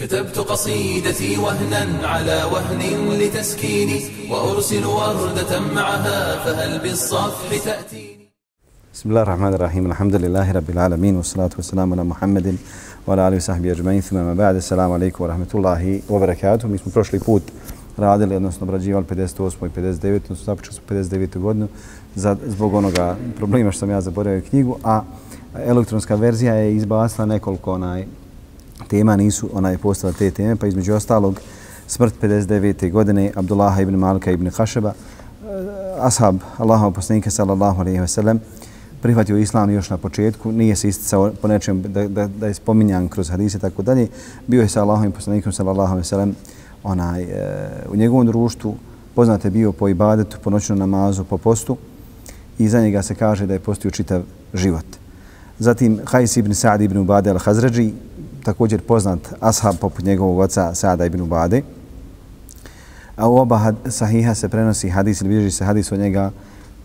كتبت قصيدتي وهنا على وهن لتسكيني وأرسل وردة معها فهل بالصفح تأتيني بسم الله الرحمن الرحيم الحمد لله رب العالمين والصلاة والسلام على محمد وعلى آله وصحبه أجمعين ثم ما بعد السلام عليكم ورحمة الله وبركاته Mi smo prošli put radili, odnosno obrađivali 58. i 59. odnosno započeli smo 59. godinu za, zbog onoga problema što sam ja zaboravio knjigu, a elektronska verzija je izbacila nekoliko onaj tema, nisu onaj postala te teme, pa između ostalog smrt 59. godine Abdullaha ibn Malika ibn Hašeba, e, ashab Allahov poslanika sallallahu alejhi ve sellem prihvatio islam još na početku, nije se isticao po nečem da, da, da je spominjan kroz hadise i tako dalje. Bio je sa Allahovim poslanikom sallallahu alejhi ve sellem onaj, e, u njegovom društvu, poznate bio po ibadetu, po noćnom namazu, po postu i za njega se kaže da je postio čitav život. Zatim Hajs ibn Sa'd ibn Ubade al-Hazređi, također poznat ashab poput njegovog oca Sa'da ibn Ubade. A u oba sahiha se prenosi hadis ili bilježi se hadis od njega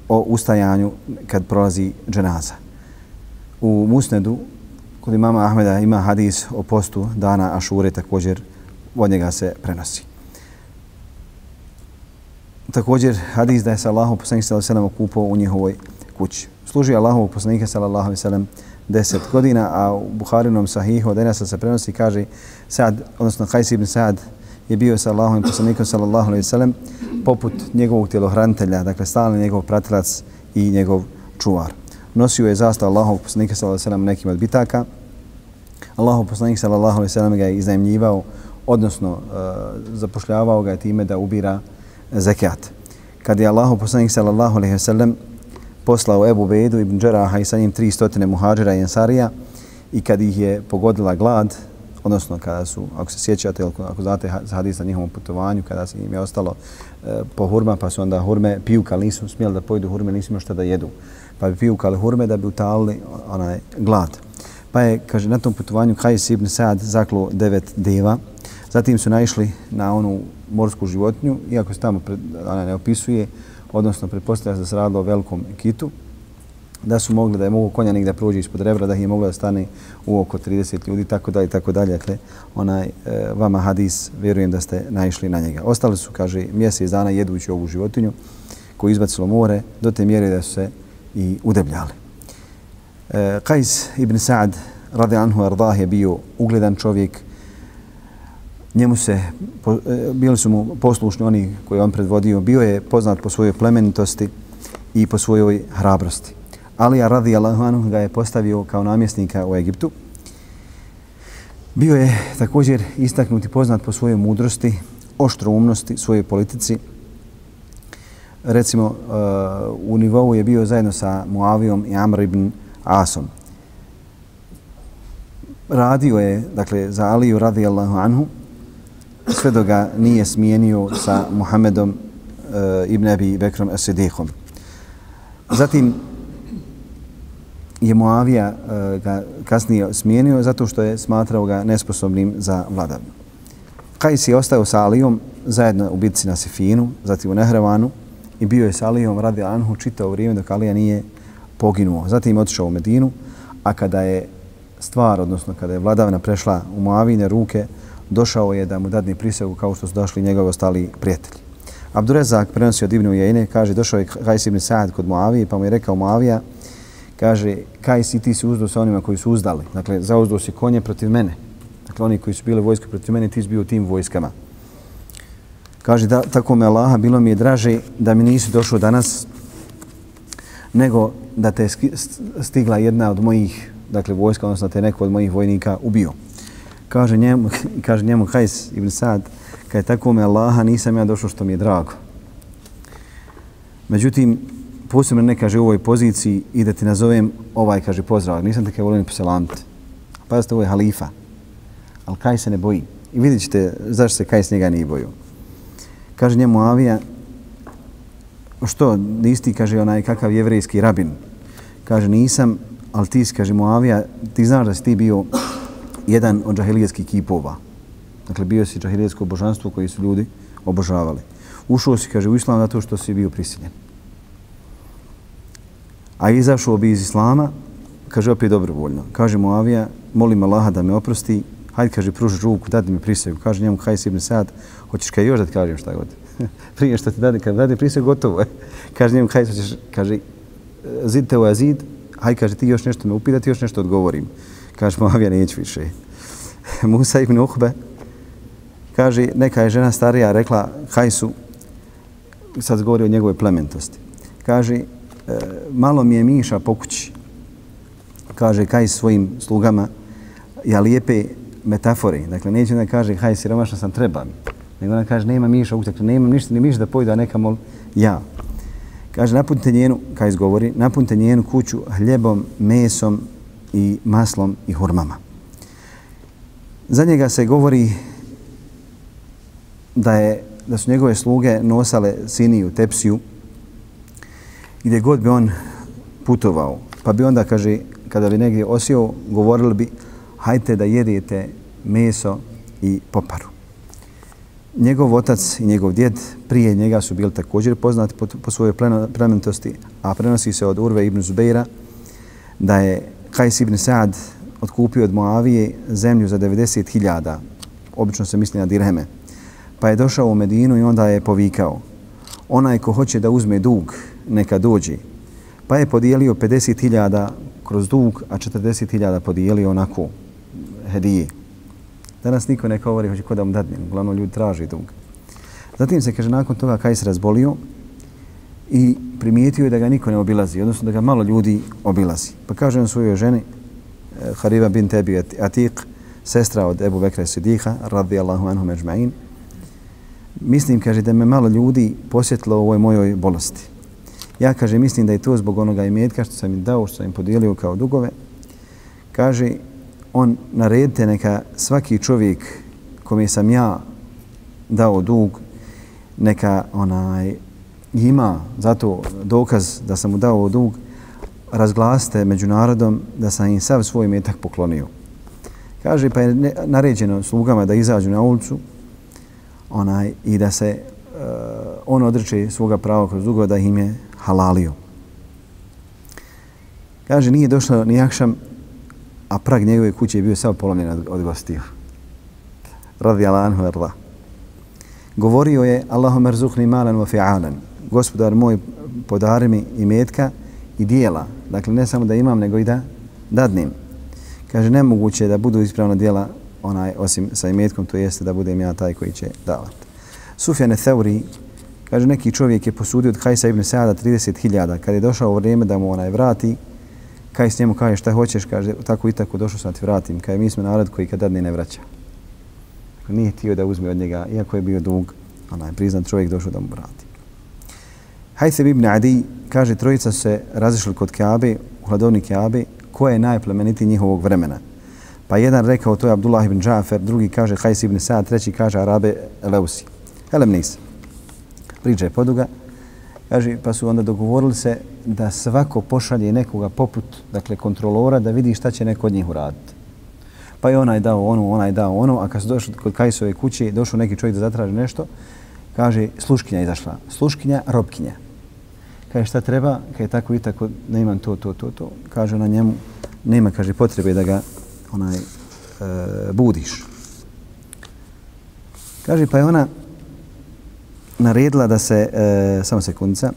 o ustajanju kad prolazi dženaza. U Musnedu, kod imama Ahmeda ima hadis o postu dana Ašure, također od njega se prenosi. Također hadis da je se Allahov poslanik sallallahu alejhi ve okupao u njihovoj kući. Služi Allahov poslanika sallallahu alejhi ve sellem 10 godina, a u Buharinom sahihu od Enesa se prenosi kaže Sad, odnosno Hajs ibn Sad je bio sa Allahovim poslanikom sallallahu alaihi ve sellem poput njegovog tjelohranitelja, dakle stalni njegov pratilac i njegov čuvar. Nosio je zastav Allahovog poslanika sallallahu alaihi ve sellem nekim od bitaka. Allahov poslanik sallallahu alaihi ve sellem ga je iznajemljivao, odnosno uh, zapošljavao ga je time da ubira zekat. Kad je Allahov poslanik sallallahu alaihi ve sellem poslao Ebu Bedu ibn Džeraha i sa njim 300 muhadžira i ensarija i kad ih je pogodila glad, odnosno kada su, ako se sjećate, ako znate hadis na njihovom putovanju, kada se im je ostalo e, po hurma, pa su onda hurme pijukali, nisu smjeli da pojedu hurme, nisu imali šta da jedu. Pa bi pijukali hurme da bi utalili onaj glad. Pa je, kaže, na tom putovanju Kajs ibn Sad zaklo devet deva, Zatim su naišli na onu morsku životinju, iako se tamo pred, ona ne opisuje, odnosno pretpostavlja da se radilo o velikom kitu, da su mogli da je mogu konja negdje prođe ispod rebra, da je mogla da stane u oko 30 ljudi, tako dalje, tako dalje. Dakle, onaj, e, vama hadis, vjerujem da ste naišli na njega. Ostali su, kaže, mjesec dana jedući ovu životinju koju izbacilo more, do te mjere da su se i udebljali. E, Kajs ibn Sa'ad, radi anhu ardah, je bio ugledan čovjek, njemu se, po, e, bili su mu poslušni oni koji on predvodio, bio je poznat po svojoj plemenitosti i po svojoj hrabrosti. Alija radi Allahu ga je postavio kao namjesnika u Egiptu. Bio je također istaknut i poznat po svojoj mudrosti, oštroumnosti, svojoj politici. Recimo, uh, u nivou je bio zajedno sa Muavijom i Amr ibn Asom. Radio je, dakle, za Aliju radi Allahu anhu, sve do ga nije smijenio sa Muhammedom e, ibn Abi Bekrom Esedihom. Zatim je Muavija e, ga kasnije smijenio zato što je smatrao ga nesposobnim za vladavnu. Kajs je ostao sa Alijom zajedno u bitci na Sifinu, zatim u Nehrevanu i bio je sa Alijom radi Anhu čitao vrijeme dok Alija nije poginuo. Zatim je otišao u Medinu, a kada je stvar, odnosno kada je vladavna prešla u Muavijine ruke, došao je da mu dadne prisegu kao što su došli njegovi ostali prijatelji. Abdurezak prenosi od Ibnu Jejne, kaže, došao je Kajs ibn Sa'ad kod Moavije, pa mu je rekao Moavija, kaže, Kajs i ti si uzdao sa onima koji su uzdali. Dakle, zauzdao si konje protiv mene. Dakle, oni koji su bili vojske protiv mene, ti si bio u tim vojskama. Kaže, da, tako me Allaha, bilo mi je draže da mi nisi došao danas, nego da te stigla jedna od mojih, dakle, vojska, odnosno da te neko od mojih vojnika ubio kaže njemu, kaže njemu Hajs ibn Sad, kad je tako me Allaha, nisam ja došao što mi je drago. Međutim, posebno ne kaže u ovoj poziciji i da ti nazovem ovaj, kaže, pozdrav. Nisam te kaj volim poselamiti. Pazite, ovo je halifa. Ali kaj se ne boji. I vidjet ćete zašto se kaj s njega nije boju. Kaže njemu Avija, što, nisi kaže, onaj kakav jevrejski rabin. Kaže, nisam, ali ti, kaže mu Avija, ti znaš da si ti bio jedan od džahilijetskih kipova. Dakle, bio si džahilijetsko božanstvo koje su ljudi obožavali. Ušao si, kaže, u islam zato što si bio prisiljen. A izašao bi iz islama, kaže opet dobrovoljno. Kaže mu Avija, molim Allaha da me oprosti, hajde, kaže, pruži ruku, dadi mi prisegu. Kaže njemu hajde, ibn Sad, hoćeš kaj još da ti kažem šta god. Prije što ti dadi, kad dadi prisegu, gotovo je. kaže njemu hajde, hoćeš, kaže, zid te u azid, hajde, kaže, ti još nešto me upita, ti još nešto odgovorim. Kaže, Moavija, neću više. Musa ibn Uhbe, kaže, neka je žena starija rekla Hajsu, sad govori o njegove plementosti. Kaže, e, malo mi je miša po kući. Kaže, kaj svojim slugama, ja lijepe metafore. Dakle, neće da kaže, haj, siromašna sam, treba mi. Nego ona kaže, nema miša u dakle, nema ništa, ni miša da pojde, a neka mol, ja. Kaže, napunite njenu, kaj izgovori, napunite njenu kuću hljebom, mesom i maslom i hurmama. Za njega se govori da je da su njegove sluge nosale siniju, tepsiju, gdje god bi on putovao. Pa bi onda, kaže, kada bi negdje osio, govorili bi, hajte da jedete meso i poparu. Njegov otac i njegov djed prije njega su bili također poznati po, po svojoj plemenitosti, a prenosi se od Urve ibn Zubeira da je Kajs ibn Saad otkupio od Moavije zemlju za 90.000, obično se misli na dirheme. Pa je došao u Medinu i onda je povikao, onaj ko hoće da uzme dug, neka dođi. Pa je podijelio 50.000 kroz dug, a 40.000 podijelio onako hedije. Danas niko ne govori hoće ko da mu dadne, uglavnom ljudi traži dug. Zatim se, kaže, nakon toga Kajs razbolio i primijetio je da ga niko ne obilazi, odnosno da ga malo ljudi obilazi. Pa kaže on svojoj ženi, eh, Hariba bin Tebi Atik, sestra od Ebu Bekra Sidiha, radijallahu anhu međma'in, mislim, kaže, da me malo ljudi posjetilo u ovoj mojoj bolesti. Ja, kaže, mislim da je to zbog onoga imetka što sam im dao, što sam im podijelio kao dugove. Kaže, on naredite neka svaki čovjek kome sam ja dao dug, neka onaj ima zato dokaz da sam mu dao dug, razglaste među narodom da sam im sav svoj metak poklonio. Kaže, pa je naređeno slugama da izađu na ulicu onaj, i da se uh, on odreče svoga prava kroz dugo da im je halalio. Kaže, nije došlo ni Jakšam, a prag njegove kuće je bio sav polomljen od, gostiju. Radi Allahanhu arda. Govorio je Allahum erzuhni malan wa fi'alan. Gospodar moj, podari mi i metka i dijela. Dakle, ne samo da imam, nego i da dadnim. Kaže, nemoguće da budu ispravna dijela onaj, osim sa imetkom, to jeste da budem ja taj koji će davati. Sufjane Theuri, kaže, neki čovjek je posudio od Kajsa ibn Sada 30.000. Kad je došao vrijeme da mu onaj vrati, Kajs njemu kaže šta hoćeš, kaže tako i tako došao sam ti vratim. Kaže mi smo narod koji kad dadne ne vraća. Dakle, nije htio da uzme od njega, iako je bio dug, onaj priznat čovjek došao da mu vrati. Hajse ibn Adi kaže trojica se razišli kod Kaabe, u hladovni Kaabe, ko je najplemeniti njihovog vremena. Pa jedan rekao to je Abdullah ibn Džafer, drugi kaže Hajs ibn Sa'ad, treći kaže Arabe Eleusi. Elem nis. Priča je poduga. Kaže, pa su onda dogovorili se da svako pošalje nekoga poput, dakle, kontrolora da vidi šta će neko od njih uraditi. Pa je onaj dao ono, onaj dao ono, a kad su došli kod Kajsove kuće, došao neki čovjek da zatraži nešto, kaže, sluškinja izašla. Sluškinja, robkinja. Kaže, šta treba? Kaže, tako i tako, ne imam to, to, to, to. Kaže na njemu, nema, kaže, potrebe da ga onaj, e, budiš. Kaže, pa je ona naredila da se, e, samo sekundica,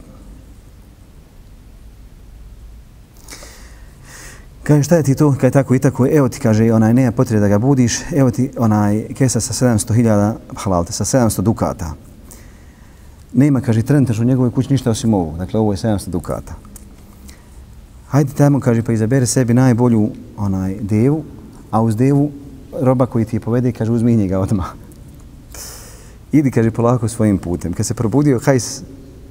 Kaže, šta je ti to? Kaže, tako i tako. Evo ti, kaže, onaj, nema potrebe da ga budiš. Evo ti, onaj, kesa sa 700.000, halalte, sa 700 dukata. Nema, kaže, trenutačno u njegovoj kući ništa osim ovo. Dakle, ovo je 700 dukata. Hajde tamo, kaže, pa izabere sebi najbolju onaj devu, a uz devu roba koji ti je povede, kaže, uzmi njega odmah. Idi, kaže, polako svojim putem. Kad se probudio Hajs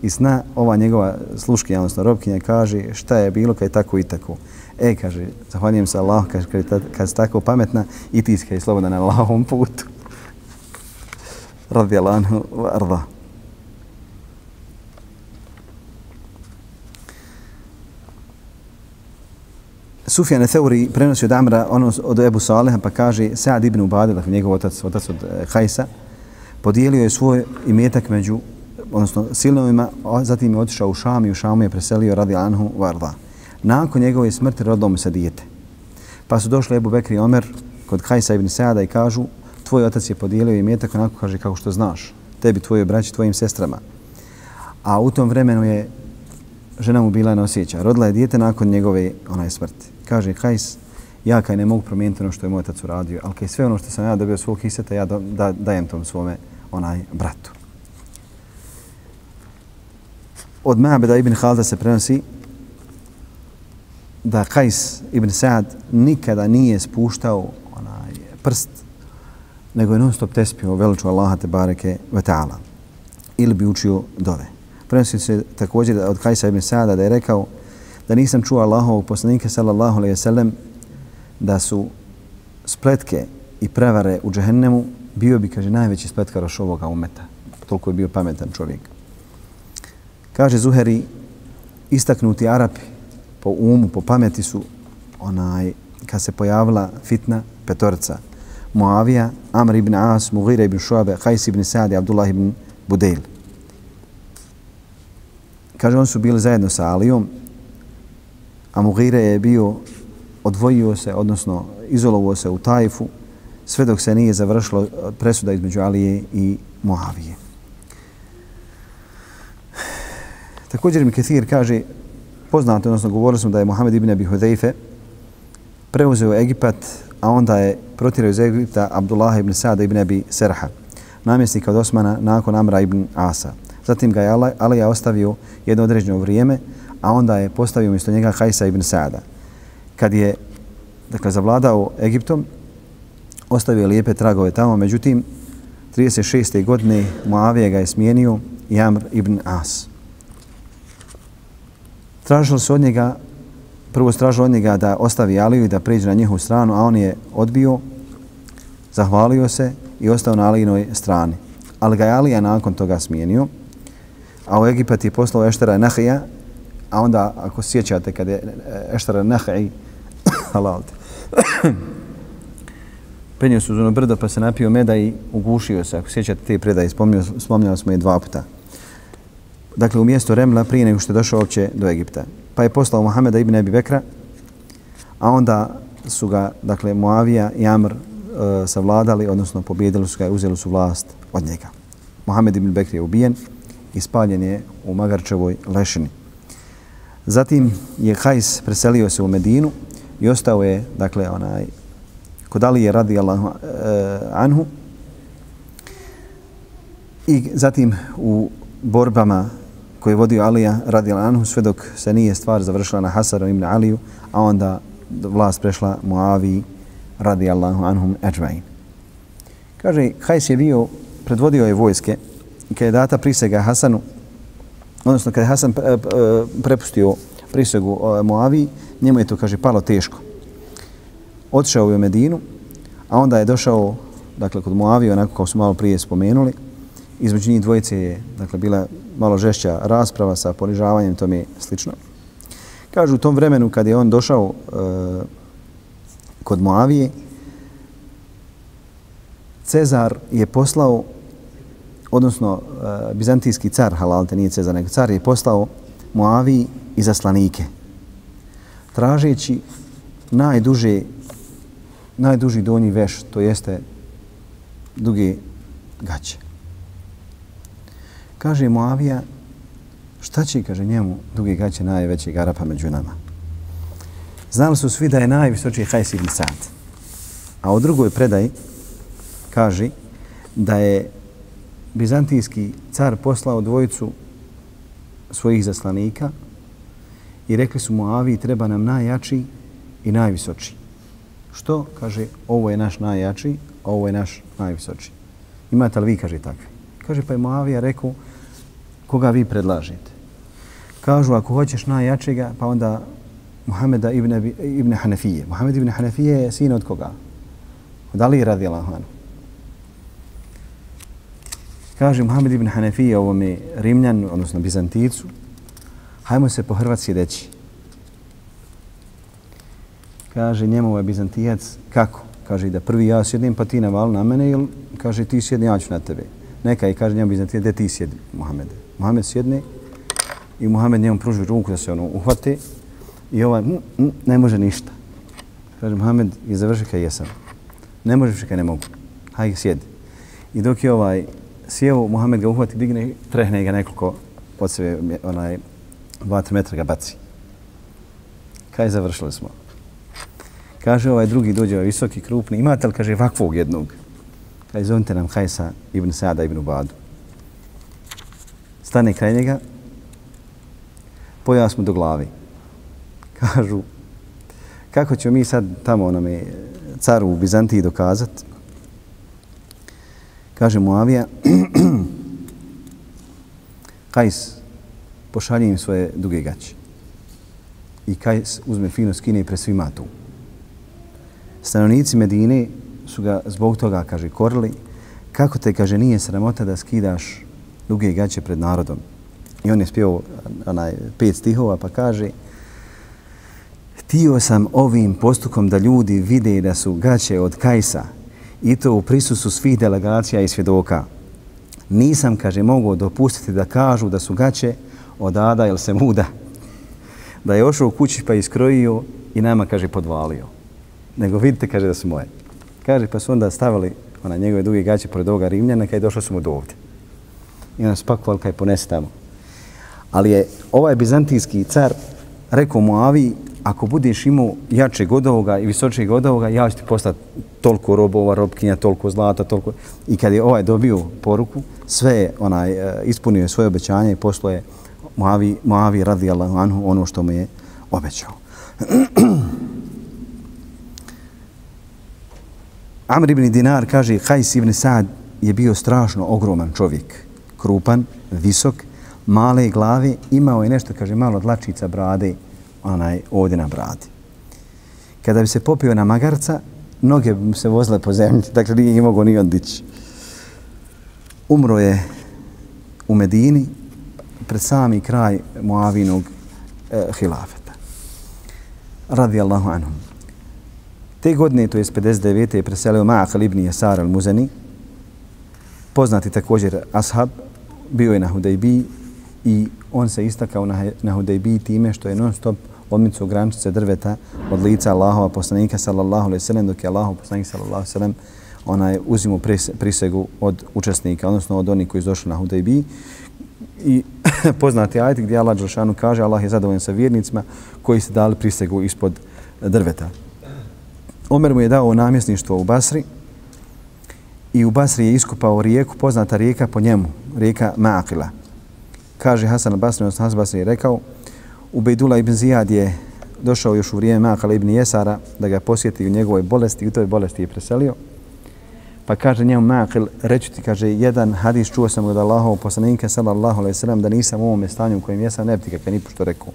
iz sna, ova njegova sluškinja, odnosno robkinja, kaže šta je bilo, kad je tako i tako. E, kaže, zahvaljujem se Allah, kaže, kad, kad si tako pametna, i ti si slobodan na Allahovom putu. Radi Allahu arda. Sufjan Theuri prenosi od Amra ono od Ebu Saleha pa kaže Sa'd ibn Ubade, dakle njegov otac, otac od e, Hajsa, podijelio je svoj imetak među odnosno silovima, zatim je otišao u Šam i u Šamu je preselio radi Anhu Varda. Nakon njegove smrti rodilo mu se dijete. Pa su došli Ebu Bekri i Omer kod Kajsa ibn Sada i kažu tvoj otac je podijelio imetak onako kaže kako što znaš, tebi, tvojoj braći, tvojim sestrama. A u tom vremenu je žena mu bila nosjeća. Rodila je dijete nakon njegove onaj smrti. Kaže Kajs, ja kaj ne mogu promijeniti ono što je moj otac uradio, ali kaj sve ono što sam ja dobio svog kiseta, ja da, da, dajem tom svome onaj bratu. Od Ma'beda ibn Halda se prenosi da Kajs ibn Sa'ad nikada nije spuštao onaj prst, nego je non stop tespio veliču Allaha te bareke ve ta'ala. Ili bi učio dove. Prenosi se također od Kajsa ibn Sa'ada da je rekao da nisam čuo Allahovog poslanika sallallahu alejhi ve sellem da su spletke i prevare u džehennemu bio bi, kaže, najveći spletkaraš ovoga umeta. Toliko je bio pametan čovjek. Kaže Zuheri, istaknuti Arapi po umu, po pameti su onaj, kad se pojavila fitna petorca, Muavija, Amr ibn As, Mughira ibn Šuabe, Hajs ibn Sa'di, Abdullah ibn Budail. Kaže, oni su bili zajedno sa Alijom, a Mughira je bio, odvojio se, odnosno izolovao se u Tajfu, sve dok se nije završilo eh, presuda između Alije i Muavije. Također mi Ketir kaže, poznato, odnosno govorili smo da je Mohamed ibn Abi Hudejfe preuzeo Egipat, a onda je protirao iz Egipta Abdullah ibn Sada ibn Abi Serha, namjesnika od Osmana nakon Amra ibn Asa. Zatim ga je Alija ostavio jedno određeno vrijeme, a onda je postavio umjesto njega Hajsa ibn Sada. Kad je dakle, zavladao Egiptom, ostavio lijepe tragove tamo, međutim, 36. godine Muavije ga je smijenio Jamr ibn As. Tražilo se od njega, prvo stražilo od njega da ostavi Aliju i da pređe na njihovu stranu, a on je odbio, zahvalio se i ostao na Alijinoj strani. Ali ga je Alija nakon toga smijenio, a u Egipat je poslao Eštera Nahija, a onda, ako sjećate, kada je e, Eštera Nahij, halal te, penio se uz brdo pa se napio meda i ugušio se. Ako sjećate te predaje, spomnjali smo je dva puta. Dakle, u mjesto Remla prije nego što je došao uopće do Egipta. Pa je poslao Muhameda ibn Abi Bekra, a onda su ga, dakle, Muavija i Amr e, savladali, odnosno pobjedili su ga i uzeli su vlast od njega. Mohamed ibn Bekri je ubijen i spaljen je u Magarčevoj lešini. Zatim je Hajs preselio se u Medinu i ostao je, dakle, onaj, kod Ali je radi Allah e, eh, anhu i zatim u borbama koje je vodio Alija radi Allah anhu sve dok se nije stvar završila na Hasaru ibn Aliju, a onda vlast prešla Muavi radi Allahu anhum ajma'in. Kaže, Hajs je bio, predvodio je vojske kada je data prisega Hasanu, odnosno kada je Hasan eh, eh, prepustio prisegu eh, Muavi, njemu je to, kaže, palo teško otišao je u Medinu, a onda je došao, dakle, kod Moavije, onako kao su malo prije spomenuli, između njih dvojice je, dakle, bila malo žešća rasprava sa ponižavanjem, to mi je slično. Kažu, u tom vremenu kad je on došao e, kod Moavije, Cezar je poslao, odnosno e, bizantijski car, halalte, nije Cezar, nego car je poslao i zaslanike tražeći najduže najduži donji veš, to jeste dugi gaće. Kaže Moavija, šta će, kaže njemu, dugi gaće najvećeg Arapa među nama. Znali su svi da je najvisočiji Hajs ibn Sad. A u drugoj predaji kaže da je bizantijski car poslao dvojicu svojih zaslanika i rekli su Moaviji treba nam najjači i najvisoči. Što? Kaže, ovo je naš najjači, ovo je naš najvisoči. Imate li vi, kaže, takvi? Kaže, pa je Moavija rekao, koga vi predlažete? Kažu, ako hoćeš najjačega, pa onda Muhameda ibn, ibn Hanefije. Muhammed ibn Hanefije je sin od koga? Od Ali radi Allahanu. Kaže Muhammed ibn Hanefija ovome Rimljan, odnosno Bizanticu, hajmo se po Hrvatski reći kaže njemu ovaj Bizantijac, kako? Kaže da prvi ja sjedim pa ti naval na mene ili kaže ti sjedni, ja ću na tebe. Neka i kaže njemu Bizantijac, gdje ti sjedi, Muhammed? Muhammed sjedne i Muhammed njemu pruži ruku da se ono uhvate i ovaj m, m, ne može ništa. Kaže Muhammed i završi kaj jesam. Ne možeš, kaj ne mogu. Hajde, sjedi. I dok je ovaj sjeo, Muhammed ga uhvati, digne, trehne ga nekoliko od sebe, onaj, dva, tri metra ga baci. Kaj završili smo? Kaže ovaj drugi dođe, ovaj visoki, krupni, imate li, kaže, vakvog jednog? Kaj zovite nam Hajsa ibn Sada ibn Ubadu. Stane kraj njega, pojas mu do glavi. Kažu, kako ćemo mi sad tamo onome caru u Bizantiji dokazati Kaže Muavija, Kajs, pošalje im svoje duge gaće. I Kajs uzme fino skine i pre svima tu. Stanovnici Medine su ga zbog toga, kaže, korili. Kako te, kaže, nije sramota da skidaš duge gaće pred narodom? I on je spio onaj pet stihova pa kaže Htio sam ovim postukom da ljudi vide da su gaće od Kajsa i to u prisusu svih delegacija i svjedoka. Nisam, kaže, mogao dopustiti da kažu da su gaće od Ada ili se muda. Da je ošao u kući pa iskrojio i nama, kaže, podvalio. Nego vidite, kaže, da su moje. Kaže, pa su onda stavili ona njegove duge gaće pored ovoga Rimljana kada je došao su mu do ovdje. I onda spakovali kada je ponese tamo. Ali je ovaj bizantijski car rekao mu Avi, ako budeš imao jače godovoga i visočeg od ovoga, ja ću ti postati toliko robova, robkinja, toliko zlata, toliko... I kad je ovaj dobio poruku, sve je onaj, e, ispunio ispunio svoje obećanje i poslo je Moavi, Moavi radi anhu ono što mu je obećao. Amr ibn Dinar kaže, Hajs ibn Sa'd je bio strašno ogroman čovjek, krupan, visok, male glave, imao je nešto, kaže, malo dlačica brade, onaj, ovdje na bradi. Kada bi se popio na magarca, noge bi mu se vozile po zemlji, dakle nije ih mogo ni on dići. Umro je u Medini pred sami kraj Muavinog e, hilafeta. Radi Allahu anhum. Te godine, to je 59. je preselio Ma'akal ibn Jasar al-Muzani, poznati također ashab, bio je na Hudajbi i on se istakao na, na Hudajbi time što je non stop odmicu grančice drveta od lica Allahova poslanika sallallahu alejhi ve sellem dok je Allahov poslanik sallallahu alejhi ve sellem onaj uzimu prisegu od učesnika odnosno od onih koji su došli na Hudejbi i poznati ajet gdje Allah dželešanu kaže Allah je zadovoljan sa vjernicima koji su dali prisegu ispod drveta. Omer mu je dao namjesništvo u Basri i u Basri je iskupao rijeku, poznata rijeka po njemu, rijeka Ma'akila. Kaže Hasan al-Basri, odnosno Hasan al-Basri je rekao, Ubejdula ibn Zijad je došao još u vrijeme Mahala ibn Jesara da ga posjeti u njegovoj bolesti i u toj bolesti je preselio. Pa kaže njemu Ma'akil, reći ti, kaže, jedan hadis čuo sam od Allahov poslanika sallallahu alaihi sallam da nisam u ovome stanju u kojem jesam, ne bi ti kakve ni pošto rekao.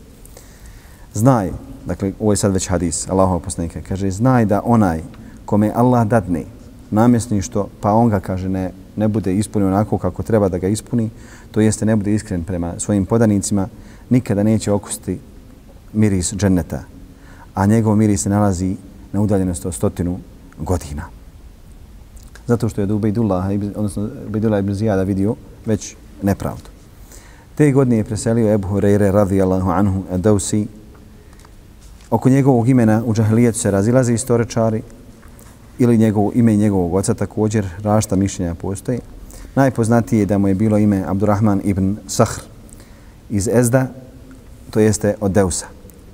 Znaj, dakle, ovo je sad već hadis Allahov poslanika, kaže, znaj da onaj kome Allah dadne namjesništvo, pa on ga, kaže, ne, ne bude ispunio onako kako treba da ga ispuni, to jeste ne bude iskren prema svojim podanicima, nikada neće okusti miris dženneta, a njegov miris se nalazi na udaljenosti od stotinu godina. Zato što je do Ubejdullah, odnosno Ubejdullah ibn Zijada vidio već nepravdu. Te godine je preselio Ebu Hureyre radijallahu anhu Adausi. Oko njegovog imena u džahilijetu se razilaze istoričari ili njegovo ime i njegovog oca također rašta mišljenja postoje. Najpoznatije je da mu je bilo ime Abdurrahman ibn Sahr iz Ezda, to jeste od Deusa.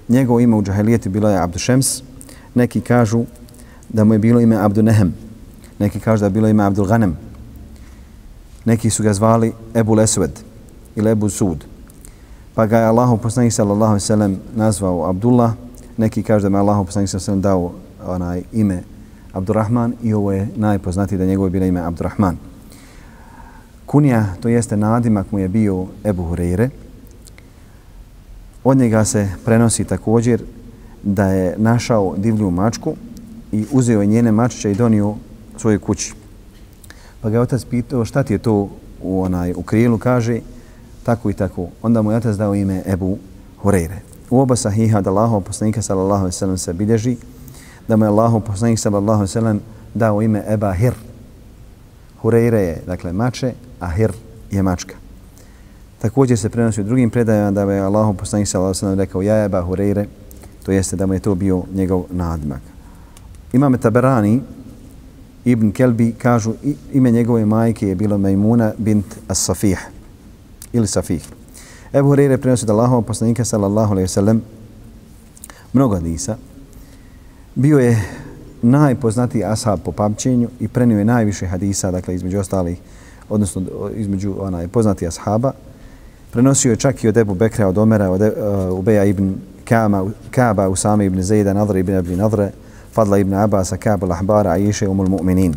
Njegovo ime u džahilijetu bilo je Abdušems. Neki kažu da mu je bilo ime Abdunehem. Neki kažu da je bilo ime Abdul Ghanem. Neki su ga zvali Ebu Lesved ili Ebu Sud. Pa ga je Allahu poslanik sallallahu alejhi ve sellem nazvao Abdullah. Neki kažu da mu Allahu poslanik sallallahu alejhi ve sellem dao onaj ime Abdurrahman i ovo je najpoznatiji da njegovo je bilo ime Abdurrahman. Kunija, to jeste nadimak mu je bio Ebu Hureyre. Od njega se prenosi također da je našao divlju mačku i uzeo njene mačiće i donio svoje kući. Pa ga je otac pitao šta ti je to u, onaj, u krilu, kaže tako i tako. Onda mu je otac dao ime Ebu Hureyre. U oba sahiha da Allaho poslanika sallallahu alaihi sallam se bilježi da mu je Allaho poslanik sallallahu alaihi sallam dao ime Eba Hir. Hureyre je, dakle, mače, a Hir je mačka. Također se prenosi u drugim predajama da je Allahom poslanik sallallahu ve sellem rekao ja Eba Hureyre, to jeste da mu je to bio njegov nadmak. Imam Taberani ibn Kelbi kažu ime njegove majke je bilo Majmuna bint As-Safih ili Safih. Ebu Hureyre prenosi da Allahov poslanika sallallahu alejhi ve sellem mnogo hadisa bio je najpoznatiji ashab po pamćenju i prenio je najviše hadisa, dakle između ostalih, odnosno između onaj poznati ashaba. Prenosio je čak i od Ebu Bekra, od Omera, od uh, Ubeja ibn Kama, Kaba, Usama ibn Zejda, Nadra ibn Abi Nadra, Fadla ibn Abasa, Kaba, Lahbara, Aisha, Umul Mu'minin.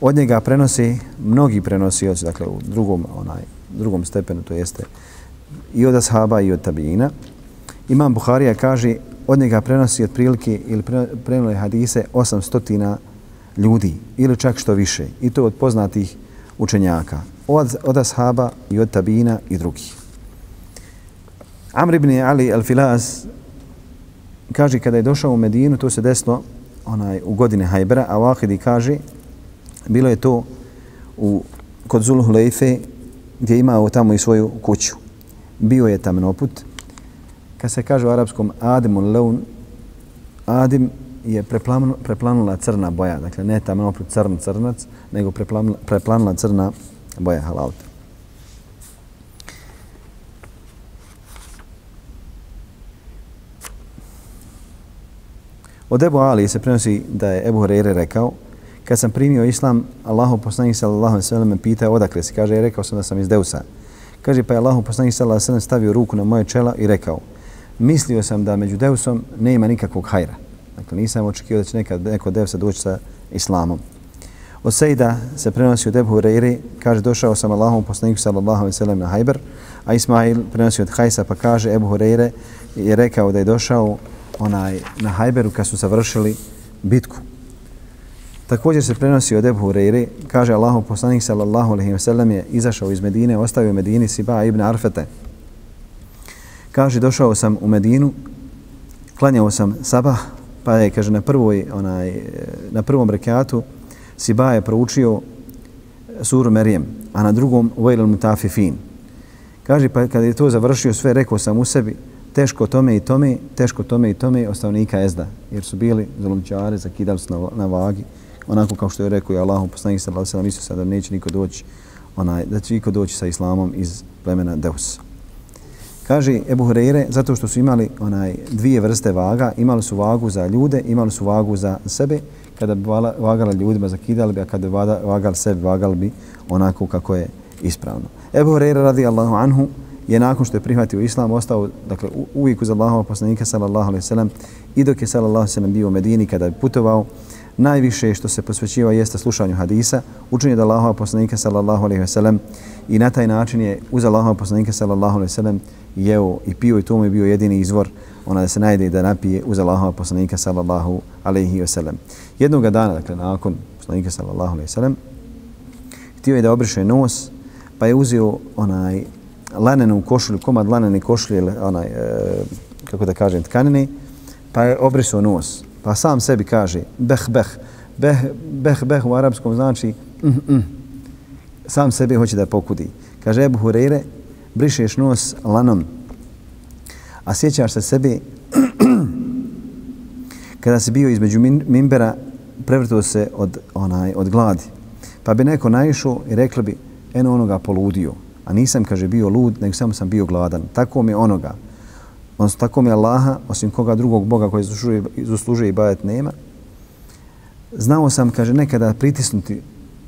Od njega prenosi, mnogi prenosioci, dakle u drugom, onaj, drugom stepenu, to jeste i od ashaba i od tabijina. Imam Buharija kaže od njega prenosi otprilike ili prenuli hadise 800 ljudi ili čak što više i to od poznatih učenjaka od, od ashaba i od tabina i drugih. Amr ibn Ali al-Filaz kaže kada je došao u Medinu, to se desilo onaj, u godine Hajbera, a Wahidi kaže bilo je to u, kod Zulhulejfe gdje je imao tamo i svoju kuću. Bio je tamnoput, kad se kaže u arapskom adimun leun, adim je preplanula, crna boja. Dakle, ne tamnoput, crn crnac, nego preplanila, preplanila crna boja halalta. Od Ebu Ali se prenosi da je Ebu Hurere rekao kad sam primio islam, Allahu poslanik sallallahu alejhi ve sellem pitao odakle si. Kaže, rekao sam da sam iz Deusa. Kaže, pa je Allahu poslanik sallallahu alejhi ve sellem stavio ruku na moje čela i rekao: mislio sam da među Deusom nema nikakvog hajra. Dakle, nisam očekio da će nekad neko Deusa doći sa Islamom. Od Sejda se prenosi od Ebu Hureyri, kaže, došao sam Allahom poslaniku sallallahu alaihi sallam na Hajber, a Ismail prenosi od Hajsa, pa kaže, Ebu Hureyre je rekao da je došao onaj na Hajberu kad su završili bitku. Također se prenosi od Ebu Hureyri, kaže Allahom poslanik sallallahu alaihi sallam je izašao iz Medine, ostavio Medini Siba ibn Arfete, Kaže, došao sam u Medinu, klanjao sam sabah, pa je, kaže, na, prvoj, onaj, na prvom rekatu Siba je proučio suru Merijem, a na drugom Vajlal Mutafifin. Kaže, pa kada je to završio sve, rekao sam u sebi, teško tome i tome, teško tome i tome, ostavnika ezda, jer su bili zalomčari, zakidali su na, na vagi, onako kao što je rekao i Allahom poslanih sallahu sallam, mislio sam da neće niko doći, onaj, da će niko doći sa islamom iz plemena Deus. Kaže Ebu Hureyre, zato što su imali onaj dvije vrste vaga, imali su vagu za ljude, imali su vagu za sebe, kada bi vagala ljudima, zakidali bi, a kada bi vagal sebi, vagal bi onako kako je ispravno. Ebu Hureyre radi Allahu anhu je nakon što je prihvatio islam ostao dakle, uvijek uz Allahova poslanika sallallahu alaihi sallam i dok je sallallahu alaihi sallam bio u Medini kada je putovao, najviše što se posvećiva jeste slušanju hadisa, učenje da Allahova poslanika sallallahu alaihi sallam i na taj način je uz Allahova poslanika sallallahu alaihi sallam jeo i pio i to mu je bio jedini izvor ona da se najde i da napije uz Allahova poslanika sallallahu alaihi wa sallam. Jednog dana, dakle, nakon poslanika sallallahu alaihi wa sallam, htio je da obriše nos, pa je uzeo onaj lanenu košulju, komad lanene košulje, onaj, e, kako da kažem, tkanine, pa je obrisao nos. Pa sam sebi kaže, beh, beh, beh, beh, beh u arapskom znači, mm, mm. sam sebi hoće da pokudi. Kaže Ebu Hureyre, brišeš nos lanom, a sjećaš se sebi kada si bio između mimbera, prevrtuo se od, onaj, od gladi. Pa bi neko naišao i rekli bi, eno onoga poludio. A nisam, kaže, bio lud, nego samo sam bio gladan. Tako mi onoga. Odnosno, tako mi Allaha, osim koga drugog Boga koji zaslužuje, zaslužuje i bajet nema. Znao sam, kaže, nekada pritisnuti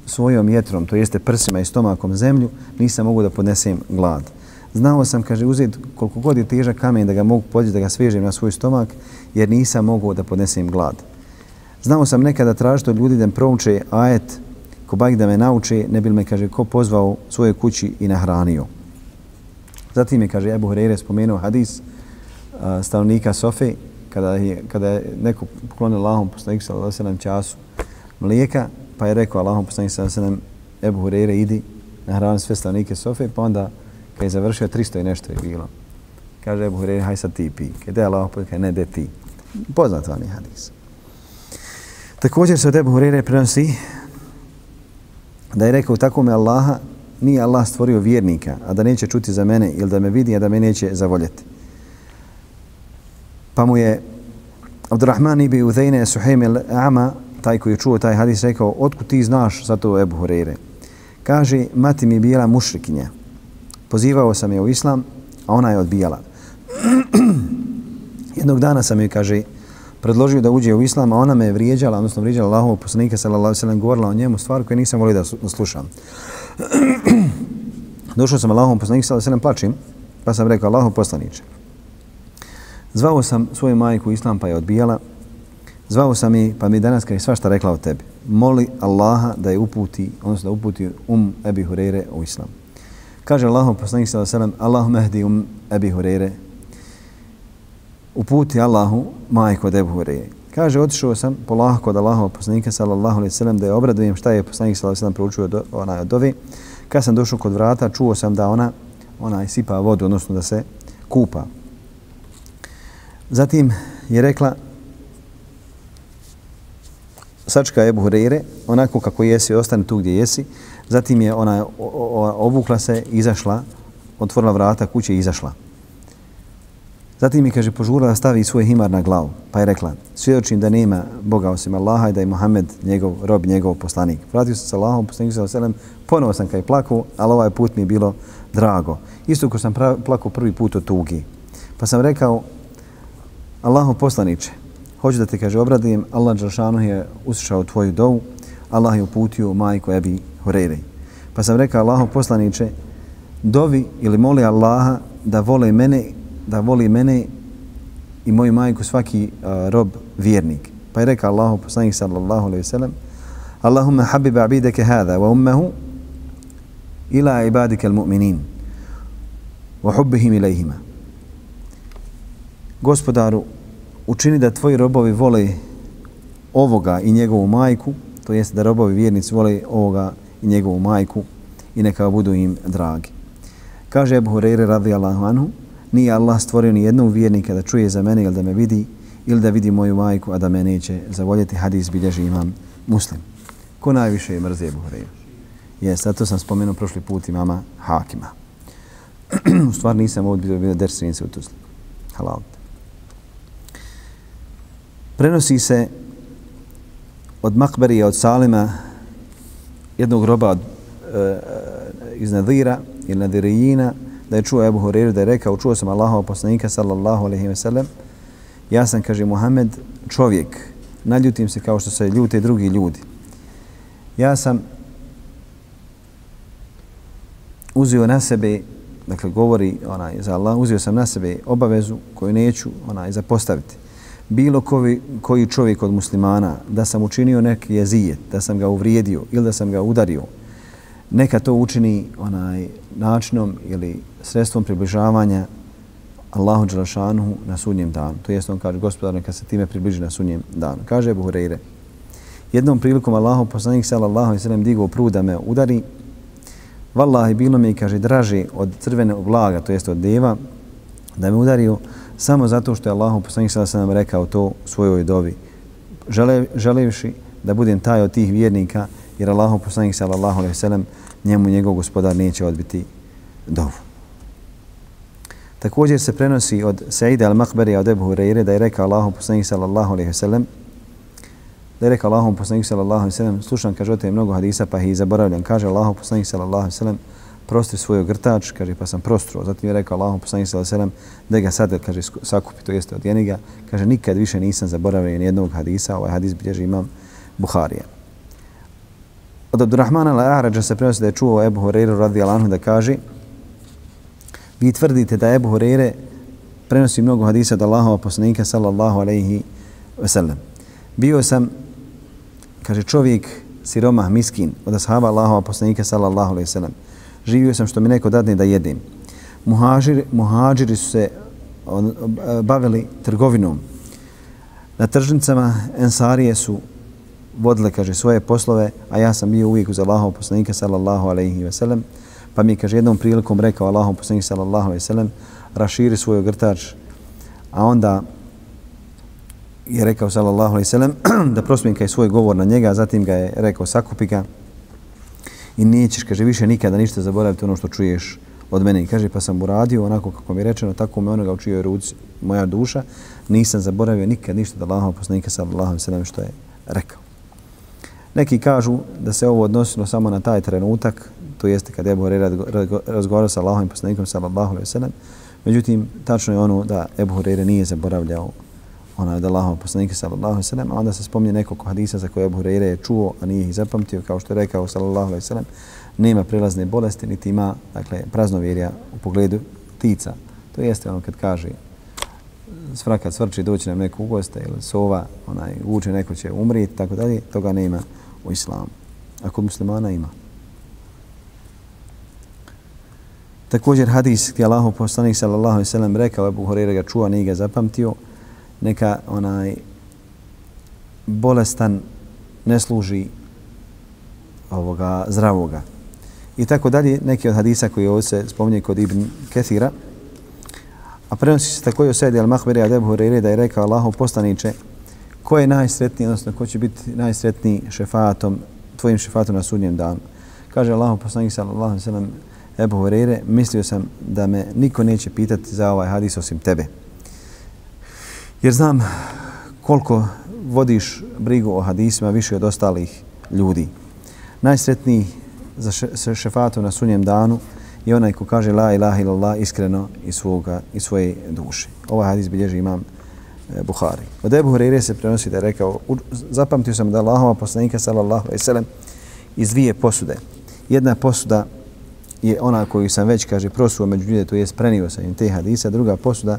svojom jetrom, to jeste prsima i stomakom zemlju, nisam mogu da podnesem glad. Znao sam, kaže, uzeti koliko god je težak kamen da ga mogu podjeti, da ga svežem na svoj stomak, jer nisam mogu da podnesem glad. Znao sam nekada tražiti od ljudi da mi prouče ajet, ko bajk da me nauče, ne bil me, kaže, ko pozvao svoje kući i nahranio. Zatim je, kaže, Ebu Hureyre spomenuo hadis uh, stanovnika Sofe, kada je, kada je neko poklonio Allahom poslanik sa 27 času mlijeka, pa je rekao Allahom poslanik sa 27 Ebu Hureyre, idi nahrani sve stanovnike Sofe, pa onda kad je završio 300 i nešto je bilo. Kaže Ebu Hureyre, haj sad ti pi. Kad je Allah kaže, ne, de ti. Poznat vam je hadis. Također se od Ebu Hureyre prenosi da je rekao tako me Allaha, nije Allah stvorio vjernika, a da neće čuti za mene ili da me vidi, a da me neće zavoljeti. Pa mu je Abdurrahman ibn Udhejne Suhejme Ama taj koji je čuo taj hadis rekao, otkud ti znaš za to Ebu Hureyre? Kaže, mati mi je bila mušrikinja. Pozivao sam je u islam, a ona je odbijala. Jednog dana sam joj, kaže, predložio da uđe u islam, a ona me je vrijeđala, odnosno vrijeđala Allahovog poslanika, sallallahu alejhi ve sellem, govorila o njemu stvar koje nisam volio da slušam. Došao sam Allahovom poslaniku, sallallahu alejhi ve sellem, plačim, pa sam rekao, Allahov poslanice. Zvao sam svoju majku islam, pa je odbijala. Zvao sam i, pa mi danas kaže svašta rekla o tebi. Moli Allaha da je uputi, odnosno da uputi um Ebi Hureyre u islam. Kaže Allahov poslanik sallallahu alejhi ve sellem: "Allahumma hdi um Abi Hurajre." Uputi Allahu majku od Abu Hurajre. Kaže, otišao sam polako od Allahova poslanika sallallahu alejhi ve sellem da je obradujem šta je poslanik sallallahu alejhi ve sellem proučio do, ona od ove. Kad sam došao kod vrata, čuo sam da ona ona sipa vodu, odnosno da se kupa. Zatim je rekla sačka Ebu Hureyre, onako kako jesi, ostane tu gdje jesi. Zatim je ona obukla se, izašla, otvorila vrata kuće i izašla. Zatim mi kaže požurila da stavi svoj himar na glavu, pa je rekla: "Svjedočim da nema Boga osim Allaha i da je Muhammed njegov rob, njegov poslanik." Vratio se sa Allahom, poslanik sa selam, ponovo sam kaj plaku, ali ovaj put mi je bilo drago. Isto kao sam plakao prvi put od tugi. Pa sam rekao: "Allahu poslanice, hoću da te kaže obradim, Allah džalšanu je uslišao tvoju dovu, Allah je uputio majku Ebi Hureyre. Pa sam rekao Allahu poslanice, dovi ili moli Allaha da vole mene da voli mene i moju majku svaki uh, rob vjernik. Pa je rekao Allahu poslanik sallallahu alejhi ve sellem: Allahumma habib abidaka hada wa ummuhu ila ibadika almu'minin wa hubbihim ilayhima. Gospodaru, učini da tvoji robovi vole ovoga i njegovu majku, to jest da robovi vjernici vole ovoga i njegovu majku i neka budu im dragi. Kaže Abu Hurajra radijallahu anhu: nije Allah stvorio ni jednog vjernika da čuje za mene ili da me vidi ili da vidi moju majku, a da me neće zavoljeti hadis bilježi imam muslim. Ko najviše je mrze Ebu Hureyre? Jes, to sam spomenuo prošli put imama Hakima. u stvari nisam ovdje bio, bio dersinice u Tuzli. Halal. Prenosi se od Makberija, od Salima, jednog roba od, e, iz Nadira ili Nadirijina, da je čuo Ebu Hureyre da je rekao, čuo sam Allahova poslanika sallallahu alaihi ve sellem, ja sam, kaže Muhammed, čovjek, naljutim se kao što se ljute drugi ljudi. Ja sam uzio na sebe, dakle govori onaj za Allah, uzio sam na sebe obavezu koju neću onaj zapostaviti. Bilo koji, koji čovjek od muslimana da sam učinio neki jezijet, da sam ga uvrijedio ili da sam ga udario, neka to učini onaj načinom ili sredstvom približavanja Allahu Đalašanuhu na sudnjem danu. To jest on kaže, gospodar, neka se time približi na sudnjem danu. Kaže Ebu Hureyre, jednom prilikom Allahu poslanik sallallahu i sallam digao prud da me udari, Wallahi, bilo mi, kaže, draži od crvene vlaga, to jest od deva, da me udario samo zato što je Allahu poslanik sallallahu sam rekao to svojoj dovi, žele, želevši da budem taj od tih vjernika, jer Allahu poslanik sallallahu alejhi ve sellem njemu njegov gospodar neće odbiti dovu. Također se prenosi od Saida al-Makbari od Ebu Hureyre da je rekao Allahu poslanik sallallahu alejhi ve sellem da je rekao Allahu poslanik sallallahu alejhi ve sellem slušam kaže te mnogo hadisa pa ih zaboravljam kaže Allahu poslanik sallallahu alejhi ve sellem prostri svoj ogrtač, kaže pa sam prostruo zatim je rekao Allahu poslanik sallallahu alejhi ve sellem da ga sad kaže sakupi to jeste od jeniga. kaže nikad više nisam zaboravio ni jednog hadisa ovaj hadis bilježi imam Buharija Od Abdurrahmana al-A'rađa se prenosi da je čuo Ebu Horeiru radi Alanhu da kaže vi tvrdite da Ebu Horeire prenosi mnogo hadisa od Allahova poslanika sallallahu alaihi wasallam. Bio sam, kaže čovjek, siromah, miskin, od ashaba Allahova poslanika sallallahu alaihi wasallam. Živio sam što mi neko dadne da jedim. Muhađiri, muhađiri su se bavili trgovinom. Na tržnicama Ensarije su vodile, kaže, svoje poslove, a ja sam bio uvijek uz Allahov poslanika, sallallahu alaihi ve sellem, pa mi je, kaže, jednom prilikom rekao Allahov poslanika, sallallahu alaihi ve sellem, raširi svoj ogrtač, a onda je rekao, sallallahu alaihi ve sellem, da prosminkaj svoj govor na njega, zatim ga je rekao, sakupi ga i nećeš, kaže, više nikada ništa zaboraviti ono što čuješ od mene. I kaže, pa sam uradio onako kako mi je rečeno, tako me onoga učio ruci moja duša, nisam zaboravio nikad ništa da Allahov poslanika, sallallahu alejhi ve sellem, što je rekao. Neki kažu da se ovo odnosilo samo na taj trenutak, to jeste kad je Ebu Hureyre razgovarao sa Allahom poslanikom sallallahu alejhi ve sellem. Međutim, tačno je ono da Ebu Hureyre nije zaboravljao ona od Allahom poslanika sallallahu alejhi ve sellem, a onda se spomnje nekoliko hadisa za koje Abu Hurajra je čuo, a nije ih zapamtio, kao što je rekao sallallahu alejhi ve sellem, nema prilazne bolesti, niti ima dakle, praznovjerja u pogledu tica. To jeste ono kad kaže svraka svrči doći nam neko ugosta ili sova, onaj, uče neko će umriti, tako dalje, toga nema u islamu. A kod muslimana ima. Također hadis gdje Allahov poslanik sallallahu alejhi ve sellem rekao Abu Hurajra ga čuo, nije ga zapamtio, neka onaj bolestan ne služi ovoga zdravoga. I tako dalje, neki od hadisa koji ovdje se spominje kod Ibn Kethira, a prenosi se također od Sejdi al-Mahberi ad Ebu Hureyre da je rekao Allahov poslaniče, ko je najsretniji, odnosno ko će biti najsretniji šefatom, tvojim šefatom na sudnjem danu. Kaže Allahov poslanik sallallahu alejhi ve sellem Ebu Hureyre, mislio sam da me niko neće pitati za ovaj hadis osim tebe. Jer znam koliko vodiš brigu o hadisima više od ostalih ljudi. Najsretniji za šefatu na sunjem danu je onaj ko kaže la ilaha illallah iskreno iz, svoga, iz svoje duše. Ovaj hadis bilježi imam eh, Buhari. Od Ebu Hureyre se prenosi da je rekao, zapamtio sam da Allahova poslanika sallallahu alaihi sallam iz dvije posude. Jedna posuda je ona koju sam već, kaže, prosuo među ljude, to je sprenio sam im te hadisa. Druga posuda,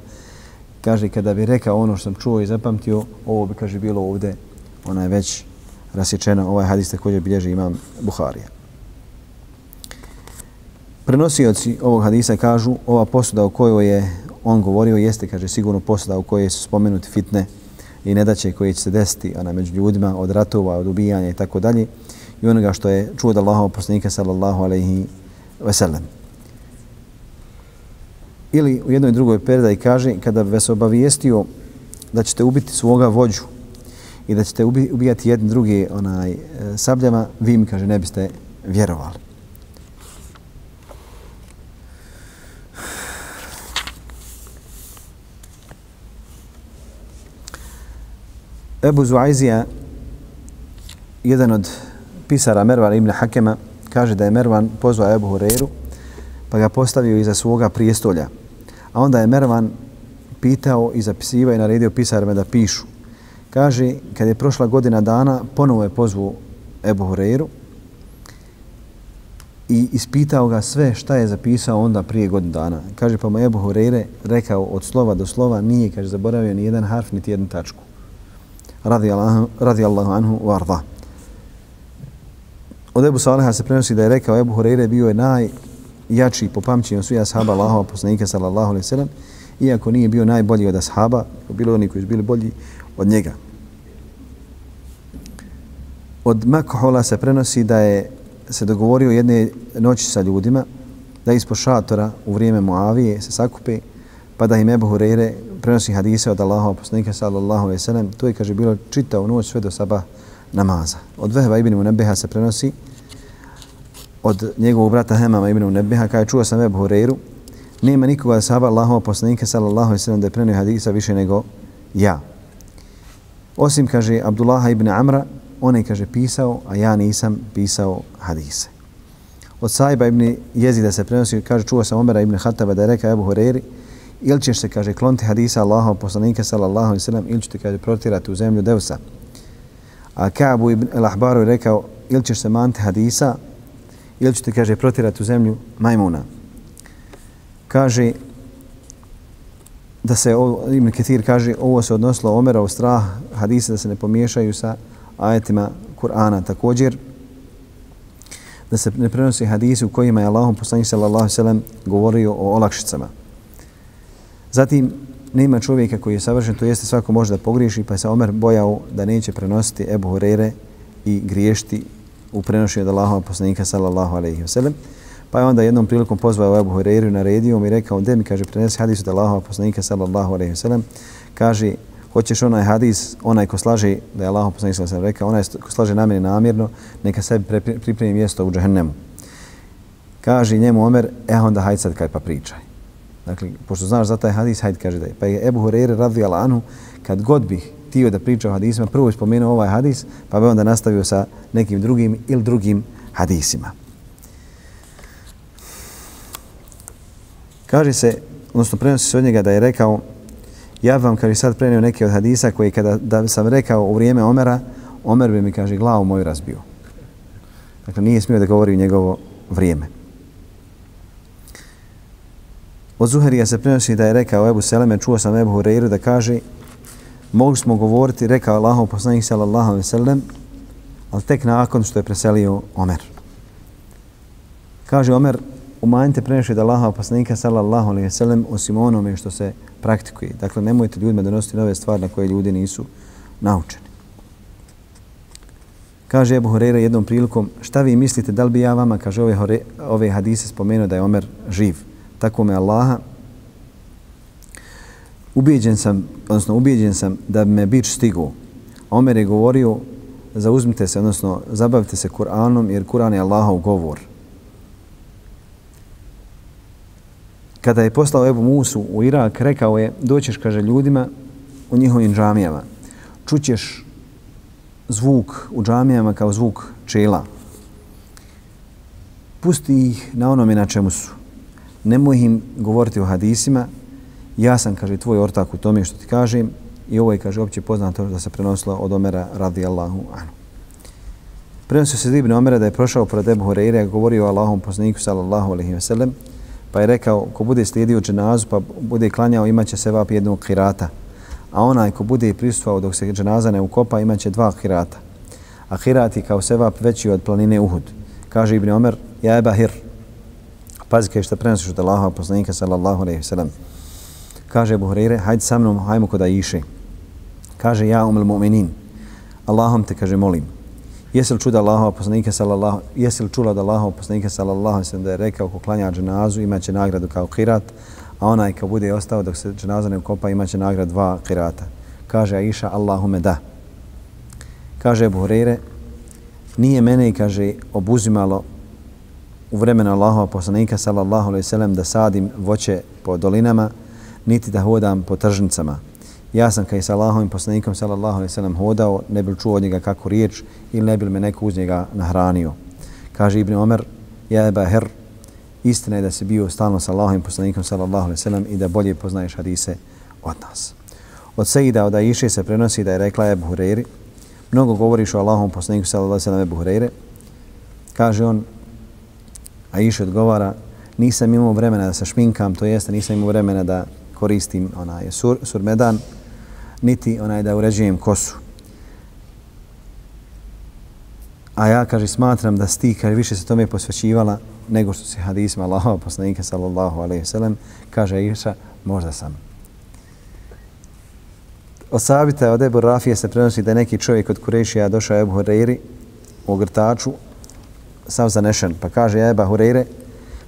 kaže, kada bi rekao ono što sam čuo i zapamtio, ovo bi, kaže, bilo ovdje, ona je već rasječena. Ovaj hadis također bilježi imam Buharija. Prenosioci ovog hadisa kažu, ova posuda o kojoj je on govorio jeste, kaže, sigurno posuda u kojoj su spomenuti fitne i nedaće koje će se desiti ona, među ljudima od ratova, od ubijanja i tako dalje. I onoga što je čuo od Allahov poslanika sallallahu alaihi veselem. Ili u jednoj drugoj predaji kaže, kada bi vas obavijestio da ćete ubiti svoga vođu i da ćete ubijati jedni drugi onaj, e, sabljama, vi mi, kaže, ne biste vjerovali. Ebu Zuaizija, jedan od pisara Mervan ibn Hakema, kaže da je Mervan pozvao Ebu Hureyru pa ga postavio iza svoga prijestolja. A onda je Mervan pitao i zapisivao i naredio pisarima da pišu. Kaže, kad je prošla godina dana, ponovo je pozvao Ebu Horeiru i ispitao ga sve šta je zapisao onda prije godinu dana. Kaže, pa mu Ebu Horeire rekao od slova do slova, nije, kaže, zaboravio ni jedan harf, niti jednu tačku. Radi Allahu, radi Allahu anhu varda. Od Ebu Saliha se prenosi da je rekao Ebu Horeire bio je jači po pamćenju svih ashaba Allahova poslanika sallallahu alaihi sallam iako nije bio najbolji od ashaba, bilo oni koji su bili bolji od njega. Od Makhola se prenosi da je se dogovorio jedne noći sa ljudima da ispod šatora u vrijeme Muavije se sakupe pa da im Ebu Hureyre prenosi hadise od Allahova poslanika sallallahu alaihi sallam. To je, kaže, bilo čitao noć sve do sabah namaza. Od Vehba ibn Munebeha se prenosi od njegovog brata Hemama ibn Nebiha, kada je čuo sam Ebu Hureyru nema nikoga da sahaba Allahova poslanika sallallahu alaihi sallam da je prenio hadisa više nego ja. Osim, kaže, Abdullaha ibn Amra, on je, kaže, pisao, a ja nisam pisao hadise. Od Saiba ibn Jezida se prenosi, kaže, čuo sam Omera ibn Hataba da je rekao Ebu Hureyri, ili ćeš se, kaže, kloniti hadisa Allahova poslanika sallallahu alaihi sallam, ili ćete, kaže, protirati u zemlju Devsa. A Kaabu ibn al-Ahbaru je rekao, ili ćeš se manti hadisa, ili ćete, kaže, protirati u zemlju majmuna. Kaže, da se, Ibn Ketir kaže, ovo se odnosilo Omera u strah hadisa da se ne pomiješaju sa ajetima Kur'ana. Također, da se ne prenosi hadisi u kojima je Allahom poslanik sallallahu sallam govorio o olakšicama. Zatim, nema čovjeka koji je savršen, to jeste svako može da pogriješi, pa se Omer bojao da neće prenositi Ebu Hurere i griješti u prenošenju od Allahova poslanika sallallahu alaihi wasallam. Pa je onda jednom prilikom pozvao Ebu Hurere na rediju i rekao, gdje mi kaže prenesi hadis od Allahova poslanika sallallahu alaihi wasallam. Kaže, hoćeš onaj hadis, onaj ko slaže, da je Allahov poslanik sallallahu alaihi wasallam rekao, onaj ko slaže namjerno namjerno, neka sebi pripremi mjesto u džehennemu." Kaže njemu Omer, e onda hajde sad kaj pa pričaj. Dakle, pošto znaš za taj hadis, hajde kaže da je. Pa je Ebu Hureyre radi anhu kad god bih tio da priča o hadisima, prvo je spomenuo ovaj hadis, pa bi onda nastavio sa nekim drugim ili drugim hadisima. Kaže se, odnosno prenosi se od njega da je rekao, ja vam, kaže, sad prenio neke od hadisa koji kada da sam rekao u vrijeme Omera, Omer bi mi, kaže, glavu moju razbio. Dakle, nije smio da govori u njegovo vrijeme. Od Zuherija se prenosi da je rekao Ebu Seleme, čuo sam Ebu Hureyru da kaže mogli smo govoriti, rekao Allahov poslanik sallallahu alaihi sallam, ali tek nakon što je preselio Omer. Kaže Omer, umanjite preneši da Allahov poslanika sallallahu alaihi sallam osim onome što se praktikuje. Dakle, nemojte ljudima donositi nove stvari na koje ljudi nisu naučeni. Kaže Ebu Horeira jednom prilikom, šta vi mislite, da li bi ja vama, kaže ove, hore, ove hadise spomenuo da je Omer živ. Tako me Allaha, ubijeđen sam, odnosno ubijeđen sam da me bić stigu. Omer je govorio, zauzmite se, odnosno zabavite se Kur'anom, jer Kur'an je Allahov govor. Kada je poslao Ebu Musu u Irak, rekao je, doćeš, kaže, ljudima u njihovim džamijama. Čućeš zvuk u džamijama kao zvuk čela. Pusti ih na onome na čemu su. Nemoj im govoriti o hadisima. Ja sam, kaže, tvoj ortak u tome što ti kažem. I ovo je, kaže, opće poznato da se prenosilo od Omera radijallahu anhu. Prenosio se Ibn Omera da je prošao pored Ebu Horeire, govorio o Allahom poslaniku sallallahu alaihi wa sallam, pa je rekao, ko bude slijedio dženazu pa bude klanjao, imaće se vap jednog kirata a onaj ko bude prisustvovao dok se dženaza ne ukopa imaće dva kirata. A kirat je kao sevap veći od planine Uhud. Kaže Ibn Omer, ja je bahir. Pazi kaj što prenosiš od Allaha poslanika sallallahu alaihi sallam. Kaže Ebu Hureyre, hajde sa mnom, hajmo kod Aisha. Kaže ja umel mu'minin. Allahom te kaže molim. Jesi li čuda Allaha poslanika sallallahu jesi li čula da Allaha poslanika sallallahu alaihi da je rekao ko klanja dženazu imaće nagradu kao kirat, a onaj ko bude ostao dok se dženaza ne ukopa imaće nagradu dva kirata. Kaže Aisha, Allahume da. Kaže Ebu Hureyre, nije mene, kaže, obuzimalo u vremenu Allahova poslanika, sallallahu alaihi sallam, da sadim voće po dolinama, niti da hodam po tržnicama. Ja sam kaj sa Allahovim poslanikom, sallallahu alaihi sallam, hodao, ne bil čuo od njega kako riječ ili ne bil me neko uz njega nahranio. Kaže Ibn Omer, ja je baher, istina je da si bio stalno sa Allahovim poslanikom sallallahu alejhi ve sellem i da bolje poznaješ hadise od nas. Od Sejida od Aiše se prenosi da je rekla Ebu Hureyri, mnogo govoriš o Allahovom poslaniku sallallahu alejhi ve sellem Hureyre. Kaže on, Aisha odgovara, nisam imao vremena da se šminkam, to jeste nisam imao vremena da koristim onaj sur, surmedan, niti onaj da uređujem kosu. A ja, kaže, smatram da sti, kaže, više se tome posvećivala nego što se hadisma Allahova poslanika sallallahu alaihi sallam, kaže Iša, možda sam. Od sabita od Ebu Rafije se prenosi da neki čovjek od Kurešija došao Ebu Hureyri u ogrtaču, sav zanešen, pa kaže Eba Hureyre,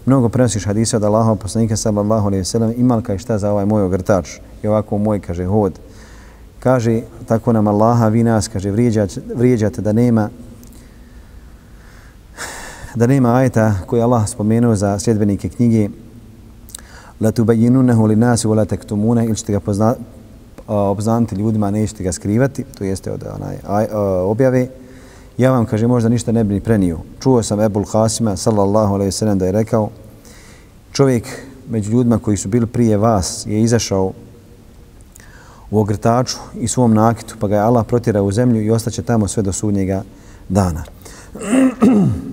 mnogo prenosiš hadisa od Allahova poslanika sallallahu alejhi ve sellem, imal kaj šta za ovaj moj ogrtač i ovako moj, kaže, hod. Kaže, tako nam Allaha, vi nas, kaže, vrijeđate, vrijeđate da nema da nema ajeta koji Allah spomenuo za sljedbenike knjige la tubayyinunahu lin nas wa la taktumuna ili ćete ga pozna, obznaniti ljudima, nećete ga skrivati, to jeste od onaj aj, objave. Ja vam, kaže, možda ništa ne bi ni prenio. Čuo sam Ebul Hasima, sallallahu alaihi sallam, da je rekao, čovjek među ljudima koji su bili prije vas je izašao u ogrtaču i svom nakitu, pa ga je Allah protjerao u zemlju i ostaće tamo sve do sudnjega dana.